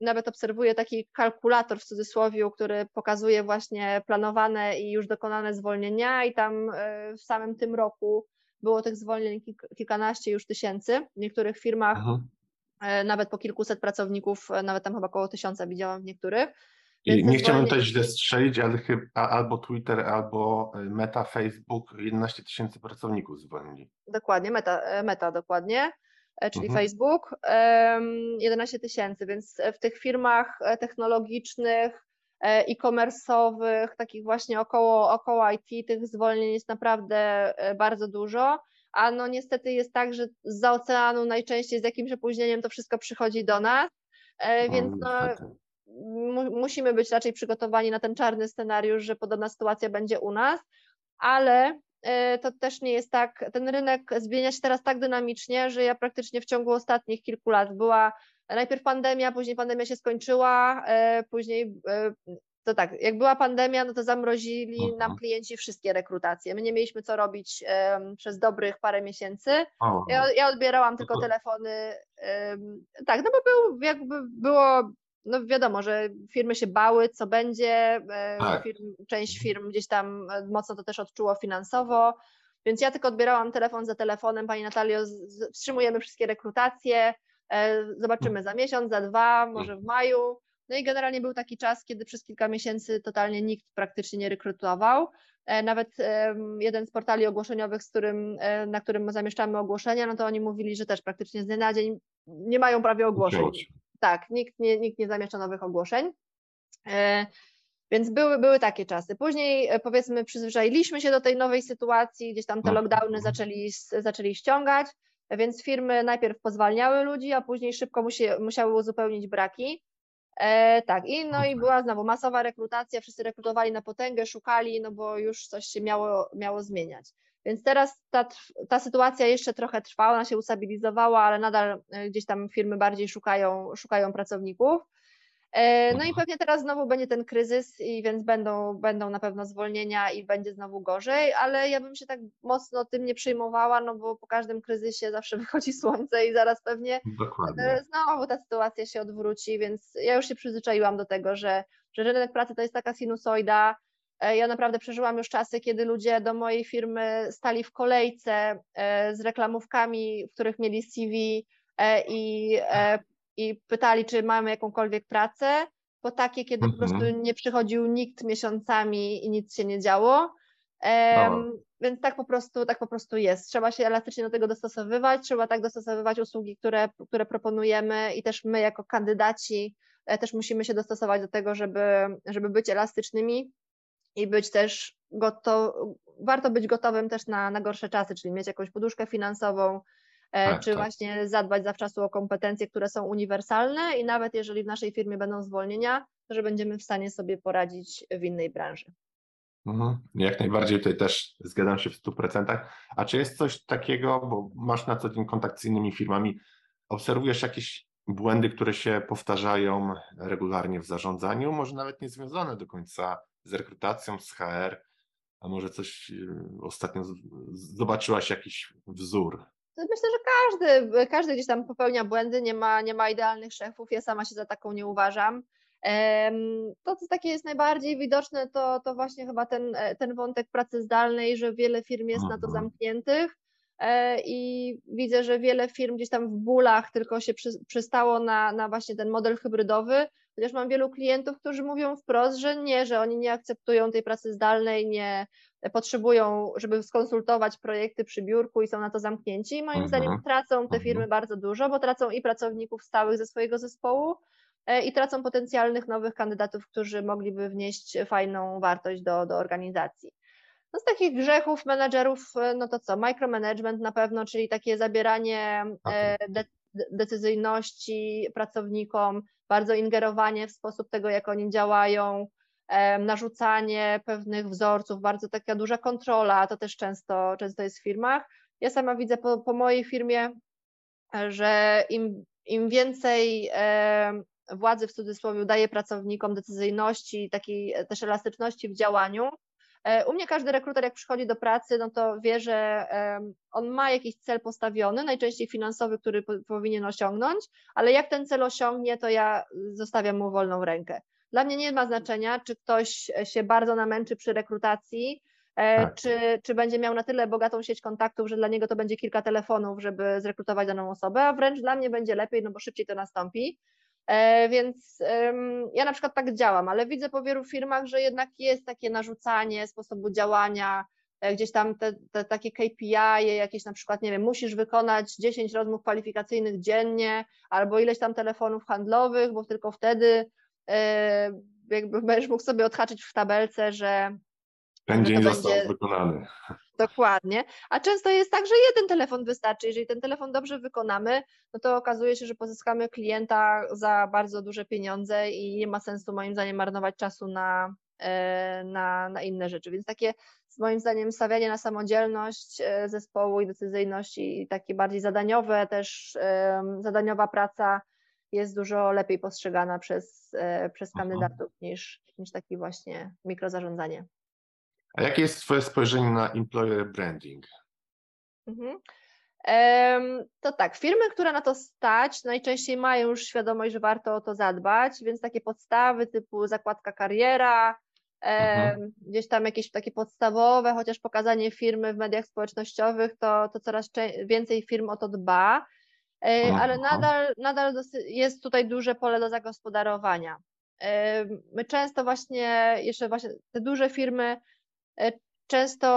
Speaker 2: nawet obserwuję taki kalkulator w cudzysłowie, który pokazuje właśnie planowane i już dokonane zwolnienia i tam w samym tym roku było tych zwolnień kilkanaście już tysięcy. W niektórych firmach mhm. nawet po kilkuset pracowników, nawet tam chyba około tysiąca widziałam w niektórych.
Speaker 1: I nie chciałbym też źle strzelić, ale chyba albo Twitter, albo e, Meta, Facebook 11 tysięcy pracowników zwolnili.
Speaker 2: Dokładnie, Meta, e, Meta dokładnie, e, czyli mhm. Facebook 11 tysięcy, więc w tych firmach technologicznych, e-commerce'owych, takich właśnie około, około IT, tych zwolnień jest naprawdę bardzo dużo. A no niestety jest tak, że z oceanu najczęściej z jakimś opóźnieniem to wszystko przychodzi do nas, więc no, musimy być raczej przygotowani na ten czarny scenariusz, że podobna sytuacja będzie u nas, ale e, to też nie jest tak, ten rynek zmienia się teraz tak dynamicznie, że ja praktycznie w ciągu ostatnich kilku lat była najpierw pandemia, później pandemia się skończyła, e, później e, to tak, jak była pandemia, no to zamrozili uh -huh. nam klienci wszystkie rekrutacje. My nie mieliśmy co robić um, przez dobrych parę miesięcy. Ja, ja, odbierałam tylko telefony. Um, tak, no bo był, jakby było no wiadomo, że firmy się bały, co będzie, e, tak. firm, część firm gdzieś tam e, mocno to też odczuło finansowo, więc ja tylko odbierałam telefon za telefonem, Pani Natalio, wstrzymujemy wszystkie rekrutacje, e, zobaczymy za miesiąc, za dwa, może w maju. No i generalnie był taki czas, kiedy przez kilka miesięcy totalnie nikt praktycznie nie rekrutował. Nawet jeden z portali ogłoszeniowych, z którym, na którym zamieszczamy ogłoszenia, no to oni mówili, że też praktycznie z dnia na dzień nie mają prawie ogłoszeń tak, nikt nie, nikt nie zamieszcza nowych ogłoszeń. E, więc były, były takie czasy. Później e, powiedzmy przyzwyczailiśmy się do tej nowej sytuacji, gdzieś tam te mhm. lockdowny zaczęli, zaczęli ściągać, więc firmy najpierw pozwalniały ludzi, a później szybko musi, musiały uzupełnić braki. E, tak, i no i była znowu masowa rekrutacja, wszyscy rekrutowali na potęgę, szukali, no bo już coś się miało, miało zmieniać. Więc teraz ta, ta sytuacja jeszcze trochę trwa, ona się ustabilizowała, ale nadal gdzieś tam firmy bardziej szukają, szukają pracowników. E, no i mhm. pewnie teraz znowu będzie ten kryzys i więc będą, będą na pewno zwolnienia i będzie znowu gorzej, ale ja bym się tak mocno tym nie przejmowała, no bo po każdym kryzysie zawsze wychodzi słońce i zaraz pewnie
Speaker 1: Dokładnie.
Speaker 2: E, znowu ta sytuacja się odwróci, więc ja już się przyzwyczaiłam do tego, że, że rynek pracy to jest taka sinusoida. E, ja naprawdę przeżyłam już czasy, kiedy ludzie do mojej firmy stali w kolejce z reklamówkami, w których mieli CV i i pytali, czy mamy jakąkolwiek pracę, po takie, kiedy po prostu mhm. nie przychodził nikt miesiącami i nic się nie działo. Um, Więc tak po, prostu, tak po prostu jest. Trzeba się elastycznie do tego dostosowywać, trzeba tak dostosowywać usługi, które, które proponujemy i też my jako kandydaci e, też musimy się dostosować do tego, żeby, żeby być elastycznymi i być też gotow, warto być gotowym też na, na gorsze czasy, czyli mieć jakąś poduszkę finansową, E, tak, czy tak. właśnie zadbać zawczasu o kompetencje, które są uniwersalne i nawet jeżeli w naszej firmie będą zwolnienia, to że będziemy w stanie sobie poradzić w innej branży.
Speaker 1: Mhm. Jak najbardziej tutaj też zgadzam się w 100%. A czy jest coś takiego, bo masz na co dzień kontakt z innymi firmami, obserwujesz jakieś błędy, które się powtarzają regularnie w zarządzaniu, może nawet nie związane do końca z rekrutacją, z HR, a może coś y, ostatnio zobaczyłaś jakiś wzór?
Speaker 2: Myślę, że każdy, każdy gdzieś tam popełnia błędy, nie ma, nie ma idealnych szefów, ja sama się za taką nie uważam. To, co takie jest najbardziej widoczne, to, to właśnie chyba ten, ten wątek pracy zdalnej, że wiele firm jest na to mhm. zamkniętych e, i widzę, że wiele firm gdzieś tam w bólach tylko się przy, przystało na, na właśnie ten model hybrydowy, chociaż mam wielu klientów, którzy mówią wprost, że nie, że oni nie akceptują tej pracy zdalnej, nie, potrzebują, żeby skonsultować projekty przy biurku i są na to zamknięci. I moim mhm. zdaniem tracą te mhm. firmy bardzo dużo, bo tracą i pracowników stałych ze swojego zespołu, e, i tracą potencjalnych nowych kandydatów, którzy mogliby wnieść fajną wartość do, do organizacji. No z takich grzechów menedżerów, e, no to co, micromanagement na pewno, czyli takie zabieranie e, de decyzyjności pracownikom, bardzo ingerowanie w sposób tego, jak oni działają, narzucanie pewnych wzorców, bardzo taka duża kontrola, to też często, często jest w firmach. Ja sama widzę po, po mojej firmie, że im, im więcej władzy w cudzysłowie daje pracownikom decyzyjności, takiej też elastyczności w działaniu. E, u mnie każdy rekruter, jak przychodzi do pracy, no to wie, że on ma jakiś cel postawiony, najczęściej finansowy, który powinien osiągnąć, ale jak ten cel osiągnie, to ja zostawiam mu wolną rękę. Dla mnie nie ma znaczenia, czy ktoś się bardzo namęczy przy rekrutacji, e, tak. czy, czy będzie miał na tyle bogatą sieć kontaktów, że dla niego to będzie kilka telefonów, żeby zrekrutować daną osobę, a wręcz dla mnie będzie lepiej, no bo szybciej to nastąpi. E, więc ja na przykład tak działam, ale widzę po wielu firmach, że jednak jest takie narzucanie sposobu działania, e, gdzieś tam te, te takie KPI, jakieś na przykład, nie wiem, musisz wykonać 10 rozmów kwalifikacyjnych dziennie albo ileś tam telefonów handlowych, bo tylko wtedy E, jakby będziesz mógł sobie odhaczyć w tabelce, że
Speaker 1: ten dzień został będzie... wykonany.
Speaker 2: Dokładnie. A często jest tak, że jeden telefon wystarczy. Jeżeli ten telefon dobrze wykonamy, no to okazuje się, że pozyskamy klienta za bardzo duże pieniądze i nie ma sensu moim zdaniem marnować czasu na, e, na, na inne rzeczy. Więc takie moim zdaniem stawianie na samodzielność e, zespołu i decyzyjność i takie bardziej zadaniowe też, zadaniowa praca jest dużo lepiej postrzegana przez, e, przez kandydatów niż, niż taki właśnie mikrozarządzanie.
Speaker 1: A jakie jest Twoje spojrzenie na employer branding? Mhm.
Speaker 2: To tak, firmy, które na to stać, najczęściej mają już świadomość, że warto o to zadbać, więc takie podstawy typu zakładka kariera, mhm. gdzieś tam jakieś takie podstawowe, chociaż pokazanie firmy w mediach społecznościowych, to, to coraz więcej firm o to dba. E, ale nadal, nadal jest tutaj duże pole do zagospodarowania. My często właśnie, jeszcze właśnie te duże firmy często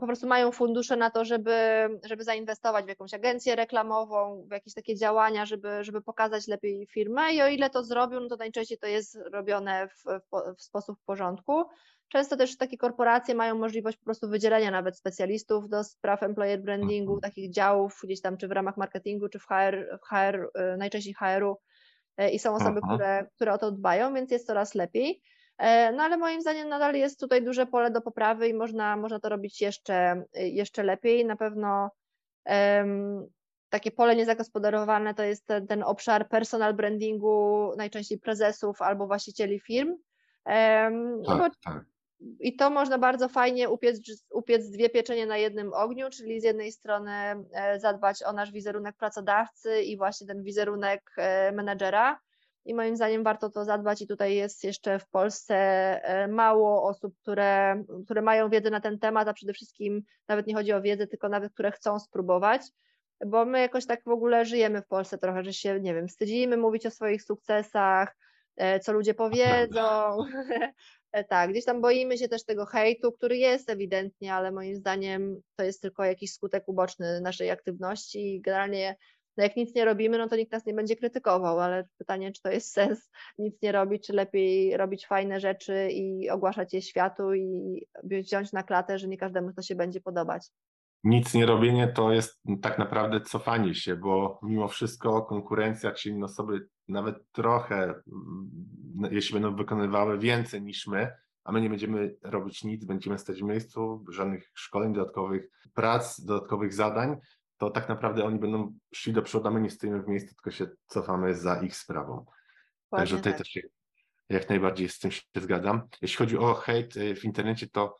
Speaker 2: po prostu mają fundusze na to, żeby, żeby zainwestować w jakąś agencję reklamową, w jakieś takie działania, żeby, żeby pokazać lepiej firmę i o ile to zrobią, no to najczęściej to jest robione w, w, w sposób w porządku. Często też takie korporacje mają możliwość po prostu wydzielenia nawet specjalistów do spraw employer brandingu, mhm. takich działów gdzieś tam, czy w ramach marketingu, czy w HR, w HR y, najczęściej HR-u y, i są osoby, które, które o to dbają, więc jest coraz lepiej. E, no ale moim zdaniem nadal jest tutaj duże pole do poprawy i można, można to robić jeszcze, jeszcze lepiej. Na pewno um, takie pole niezagospodarowane to jest ten, ten obszar personal brandingu najczęściej prezesów albo właścicieli firm. Um,
Speaker 1: tak, no tak.
Speaker 2: I to można bardzo fajnie upiec, upiec dwie pieczenie na jednym ogniu, czyli z jednej strony e, zadbać o nasz wizerunek pracodawcy i właśnie ten wizerunek e, menedżera, i moim zdaniem warto to zadbać i tutaj jest jeszcze w Polsce e, mało osób, które, które mają wiedzę na ten temat, a przede wszystkim nawet nie chodzi o wiedzę, tylko nawet które chcą spróbować, bo my jakoś tak w ogóle żyjemy w Polsce trochę, że się, nie wiem, wstydzimy mówić o swoich sukcesach, e, co ludzie powiedzą, e, tak, gdzieś tam boimy się też tego hejtu, który jest ewidentnie, ale moim zdaniem to jest tylko jakiś skutek uboczny naszej aktywności i generalnie no jak nic nie robimy, no to nikt nas nie będzie krytykował, ale pytanie, czy to jest sens nic nie robić, czy lepiej robić fajne rzeczy i ogłaszać je światu i wziąć na klatę, że nie każdemu to się będzie podobać.
Speaker 1: Nic nie robienie to jest tak naprawdę cofanie się, bo mimo wszystko konkurencja czy inne osoby nawet trochę, mm, jeśli będą wykonywały więcej niż my, a my nie będziemy robić nic, będziemy stać w miejscu, żadnych szkoleń dodatkowych, prac, dodatkowych zadań, to tak naprawdę oni będą szli do przodu, a my nie stoimy w miejscu, tylko się cofamy za ich sprawą. Także tutaj tak. też się, jak najbardziej z tym się zgadzam. Jeśli chodzi o hejt y, w internecie, to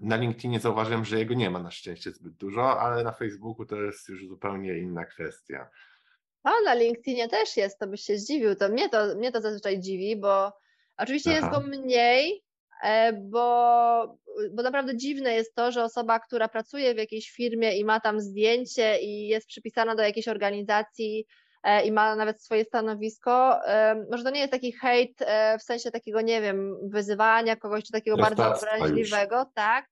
Speaker 1: na LinkedInie zauważyłem, że jego nie ma na szczęście zbyt dużo, ale na Facebooku to jest już zupełnie inna kwestia.
Speaker 2: A na LinkedInie też jest, to byś się zdziwił. To mnie to, mnie to zazwyczaj dziwi, bo oczywiście Aha. jest go mniej, bo, bo naprawdę dziwne jest to, że osoba, która pracuje w jakiejś firmie i ma tam zdjęcie i jest przypisana do jakiejś organizacji e, i ma nawet swoje stanowisko, e, może to nie jest taki hejt w sensie takiego, nie wiem, wyzywania kogoś, czy takiego bardzo obraźliwego, tak,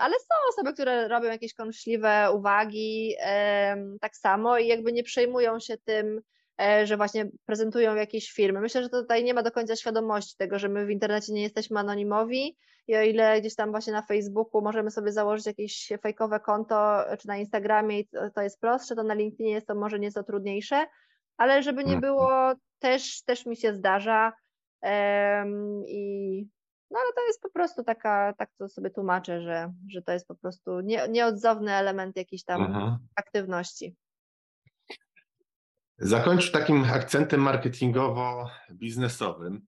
Speaker 2: ale są osoby, które robią jakieś kąśliwe uwagi tak samo i jakby nie przejmują się tym, E, że właśnie prezentują jakieś firmy. Myślę, że tutaj nie ma do końca świadomości tego, że my w internecie nie jesteśmy anonimowi i o ile gdzieś tam właśnie na Facebooku możemy sobie założyć jakieś fejkowe konto, czy na Instagramie to jest prostsze, to na LinkedInie jest to może nieco trudniejsze, ale żeby nie mhm. było, też, też mi się zdarza um, i no ale to jest po prostu taka, tak to sobie tłumaczę, że, że to jest po prostu nie, nieodzowny element jakiejś tam mhm. aktywności.
Speaker 1: Zakończę takim akcentem marketingowo-biznesowym.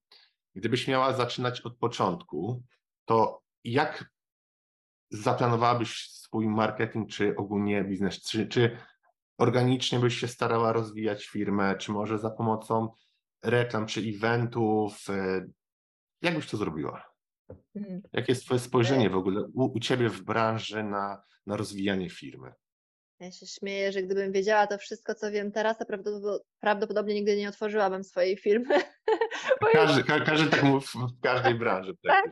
Speaker 1: Gdybyś miała zaczynać od początku, to jak zaplanowałabyś swój marketing, czy ogólnie biznes? Czy, czy organicznie byś się starała rozwijać firmę, czy może za pomocą reklam, czy eventów? E, jak byś to zrobiła? Mhm. Jakie jest Twoje spojrzenie w ogóle u, u Ciebie w branży na, na rozwijanie firmy?
Speaker 2: Ja się śmieję, że gdybym wiedziała to wszystko, co wiem teraz, to prawdopodobnie nigdy nie otworzyłabym swojej firmy.
Speaker 1: Każdy, ka każdy tak mówi w każdej branży. Tak?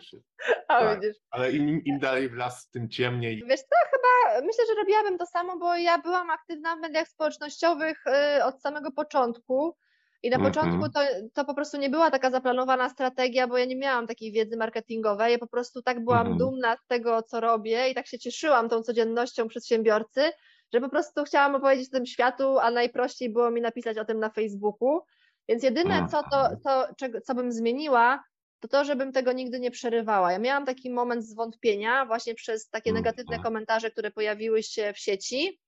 Speaker 1: A, tak. Ale im, im dalej w las, tym ciemniej.
Speaker 2: Wiesz co, chyba myślę, że robiłabym to samo, bo ja byłam aktywna w mediach społecznościowych y, od samego początku. I na mm -hmm. początku to, to po prostu nie była taka zaplanowana strategia, bo ja nie miałam takiej wiedzy marketingowej. Ja po prostu tak byłam mm -hmm. dumna z tego, co robię i tak się cieszyłam tą codziennością przedsiębiorcy, że po prostu chciałam opowiedzieć o tym światu, a najprościej było mi napisać o tym na Facebooku. Więc jedyne, co, to, to, czego, co bym zmieniła, to to, żebym tego nigdy nie przerywała. Ja miałam taki moment zwątpienia właśnie przez takie mhm. negatywne komentarze, które pojawiły się w sieci,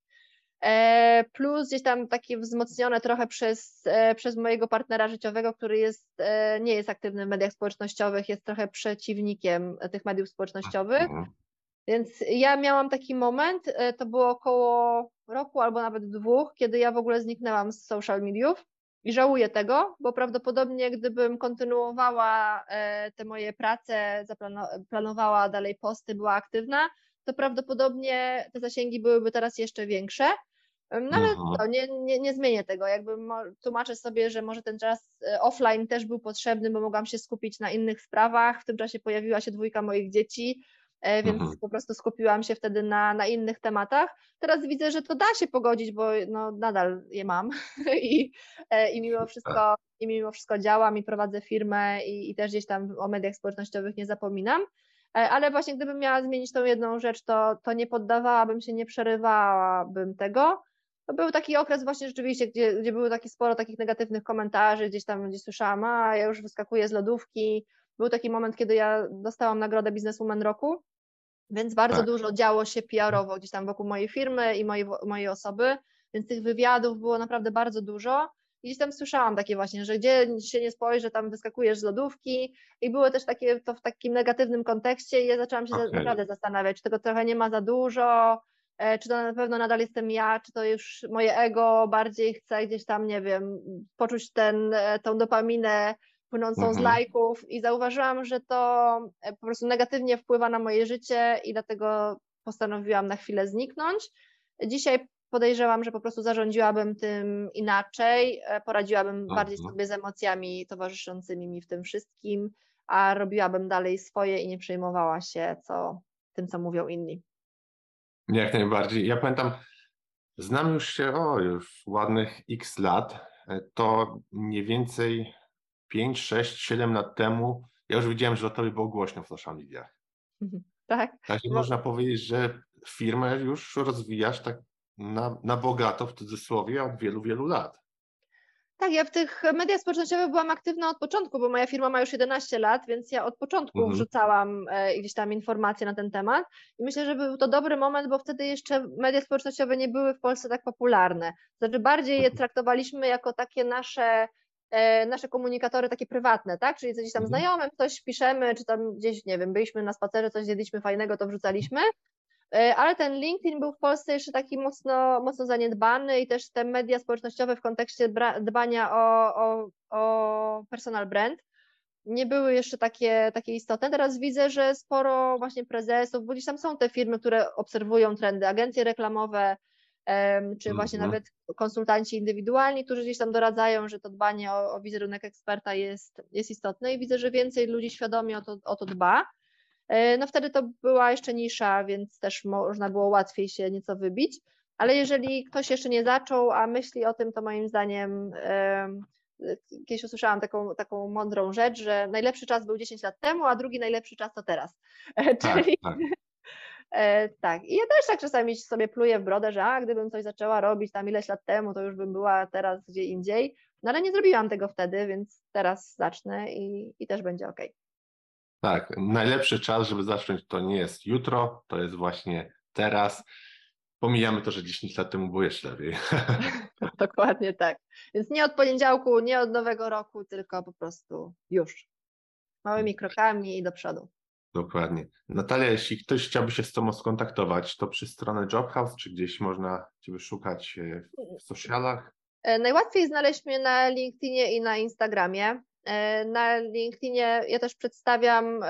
Speaker 2: e, plus gdzieś tam takie wzmocnione trochę przez, e, przez mojego partnera życiowego, który jest, e, nie jest aktywny w mediach społecznościowych, jest trochę przeciwnikiem tych mediów społecznościowych. Mhm. Więc ja miałam taki moment, e, to było około roku albo nawet dwóch, kiedy ja w ogóle zniknęłam z social mediów i żałuję tego, bo prawdopodobnie gdybym kontynuowała e, te moje prace, planowała dalej posty, była aktywna, to prawdopodobnie te zasięgi byłyby teraz jeszcze większe. No ale mhm. to, nie, nie, nie zmienię tego. Jakby tłumaczę sobie, że może ten czas e, offline też był potrzebny, bo mogłam się skupić na innych sprawach. W tym czasie pojawiła się dwójka moich dzieci, więc mhm. po prostu skupiłam się wtedy na, na innych tematach. Teraz widzę, że to da się pogodzić, bo no, nadal je mam i, e, i, mimo wszystko, i mimo wszystko działam i prowadzę firmę i, i też gdzieś tam o mediach społecznościowych nie zapominam. E, ale właśnie gdybym miała zmienić tą jedną rzecz, to, to nie poddawałabym się, nie przerywałabym tego. To był taki okres właśnie rzeczywiście, gdzie, gdzie było takie sporo takich negatywnych komentarzy, gdzieś tam gdzieś słyszałam, a ja już wyskakuję z lodówki, był taki moment, kiedy ja dostałam nagrodę Bizneswoman Roku, więc bardzo
Speaker 1: Tak.
Speaker 2: dużo działo się PR-owo gdzieś tam wokół mojej firmy i mojej, mojej osoby, więc tych wywiadów było naprawdę bardzo dużo. I gdzieś tam słyszałam takie właśnie, że gdzie się nie spojrzy, tam wyskakujesz z lodówki i było też takie to w takim negatywnym kontekście i ja zaczęłam się
Speaker 1: Okej.
Speaker 2: naprawdę zastanawiać, czy tego trochę nie ma za dużo, e, czy to na pewno nadal jestem ja, czy to już moje ego bardziej chce gdzieś tam, nie wiem, poczuć ten, e, tą dopaminę płynącą z
Speaker 1: Mhm.
Speaker 2: lajków i zauważyłam, że to e, po prostu negatywnie wpływa na moje życie i dlatego postanowiłam na chwilę zniknąć. Dzisiaj podejrzewam, że po prostu zarządziłabym tym inaczej, e, poradziłabym bardziej
Speaker 1: Mhm.
Speaker 2: sobie z emocjami towarzyszącymi mi w tym wszystkim, a robiłabym dalej swoje i nie przejmowała się co, tym, co mówią inni.
Speaker 1: Jak najbardziej. Ja pamiętam, znam już się, o, już ładnych x lat. E, To mniej więcej 5, 6, 7 lat temu ja już widziałem, że o tobie było głośno w social mediach.
Speaker 2: Tak?
Speaker 1: Także
Speaker 2: No-
Speaker 1: można powiedzieć, że firmę już rozwijasz tak na, na bogato, w cudzysłowie, od wielu, wielu lat.
Speaker 2: Tak, ja w tych mediach społecznościowych byłam aktywna od początku, bo moja firma ma już 11 lat, więc ja od początku
Speaker 1: Mhm.
Speaker 2: wrzucałam e, gdzieś tam informacje na ten temat i myślę, że był to dobry moment, bo wtedy jeszcze media społecznościowe nie były w Polsce tak popularne. Znaczy bardziej je
Speaker 1: Mhm.
Speaker 2: traktowaliśmy jako takie nasze, e, nasze komunikatory takie prywatne, tak? Czyli gdzieś tam
Speaker 1: Mhm.
Speaker 2: znajomym coś piszemy, czy tam gdzieś, nie wiem, byliśmy na spacerze, coś zjedliśmy fajnego, to wrzucaliśmy. E, Ale ten LinkedIn był w Polsce jeszcze taki mocno, mocno zaniedbany i też te media społecznościowe w kontekście dbania o, o, o personal brand nie były jeszcze takie, takie istotne. Teraz widzę, że sporo właśnie prezesów, bo gdzieś tam są te firmy, które obserwują trendy, agencje reklamowe, czy właśnie
Speaker 1: Mhm.
Speaker 2: nawet konsultanci indywidualni, którzy gdzieś tam doradzają, że to dbanie o, o wizerunek eksperta jest, jest istotne i widzę, że więcej ludzi świadomie o to, o to dba. E, No wtedy to była jeszcze nisza, więc też można było łatwiej się nieco wybić, ale jeżeli ktoś jeszcze nie zaczął, a myśli o tym, to moim zdaniem em, kiedyś usłyszałam taką, taką mądrą rzecz, że najlepszy czas był 10 lat temu, a drugi najlepszy czas to teraz. E,
Speaker 1: Tak,
Speaker 2: Czyli
Speaker 1: tak.
Speaker 2: E, tak. I ja też tak czasami sobie pluję w brodę, że a, gdybym coś zaczęła robić tam ileś lat temu, to już bym była teraz gdzie indziej. No ale nie zrobiłam tego wtedy, więc teraz zacznę i, i też będzie ok.
Speaker 1: Tak, najlepszy czas, żeby zacząć, to nie jest jutro, to jest właśnie teraz. Pomijamy to, że 10 lat temu było jeszcze lepiej.
Speaker 2: Dokładnie tak. Więc nie od poniedziałku, nie od nowego roku, tylko po prostu już. Małymi krokami i do przodu.
Speaker 1: Dokładnie. Natalia, jeśli ktoś chciałby się z Tobą skontaktować, to przez stronę Jobhouse, czy gdzieś można Ciebie szukać e, w socialach?
Speaker 2: E, Najłatwiej znaleźć mnie na LinkedInie i na Instagramie. E, Na LinkedInie ja też przedstawiam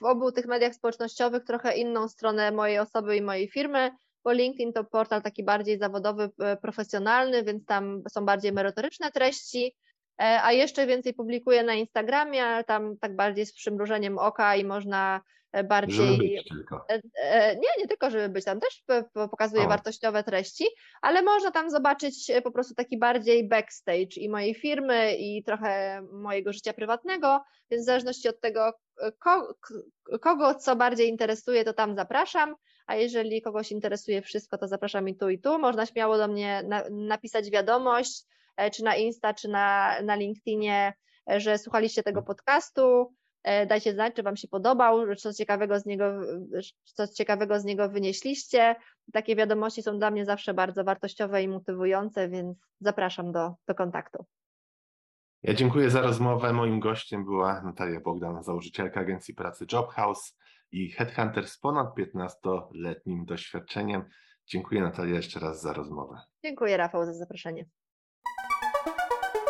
Speaker 2: w obu tych mediach społecznościowych trochę inną stronę mojej osoby i mojej firmy, bo LinkedIn to portal taki bardziej zawodowy, profesjonalny, więc tam są bardziej merytoryczne treści, a jeszcze więcej publikuję na Instagramie, ale tam tak bardziej z przymrużeniem oka i można e,
Speaker 1: Żeby
Speaker 2: bardziej
Speaker 1: być tylko.
Speaker 2: E, e, Nie, nie tylko, żeby być tam, też pokazuję
Speaker 1: O.
Speaker 2: wartościowe treści, ale można tam zobaczyć e, po prostu taki bardziej backstage i mojej firmy, i trochę mojego życia prywatnego, więc w zależności od tego, e, kogo co bardziej interesuje, to tam zapraszam, a jeżeli kogoś interesuje wszystko, to zapraszam i tu, i tu. Można śmiało do mnie na, napisać wiadomość, e, czy na Insta, czy na, na LinkedInie, e, że słuchaliście tego podcastu, E, Dajcie znać, czy Wam się podobał, czy coś ciekawego z niego, coś ciekawego z niego wynieśliście. Takie wiadomości są dla mnie zawsze bardzo wartościowe i motywujące, więc zapraszam do, do kontaktu.
Speaker 1: Ja dziękuję za rozmowę. Moim gościem była Natalia Bogdan, założycielka agencji pracy Jobhouse i headhunter z ponad 15-letnim doświadczeniem. Dziękuję Natalia jeszcze raz za rozmowę.
Speaker 2: Dziękuję Rafał za zaproszenie.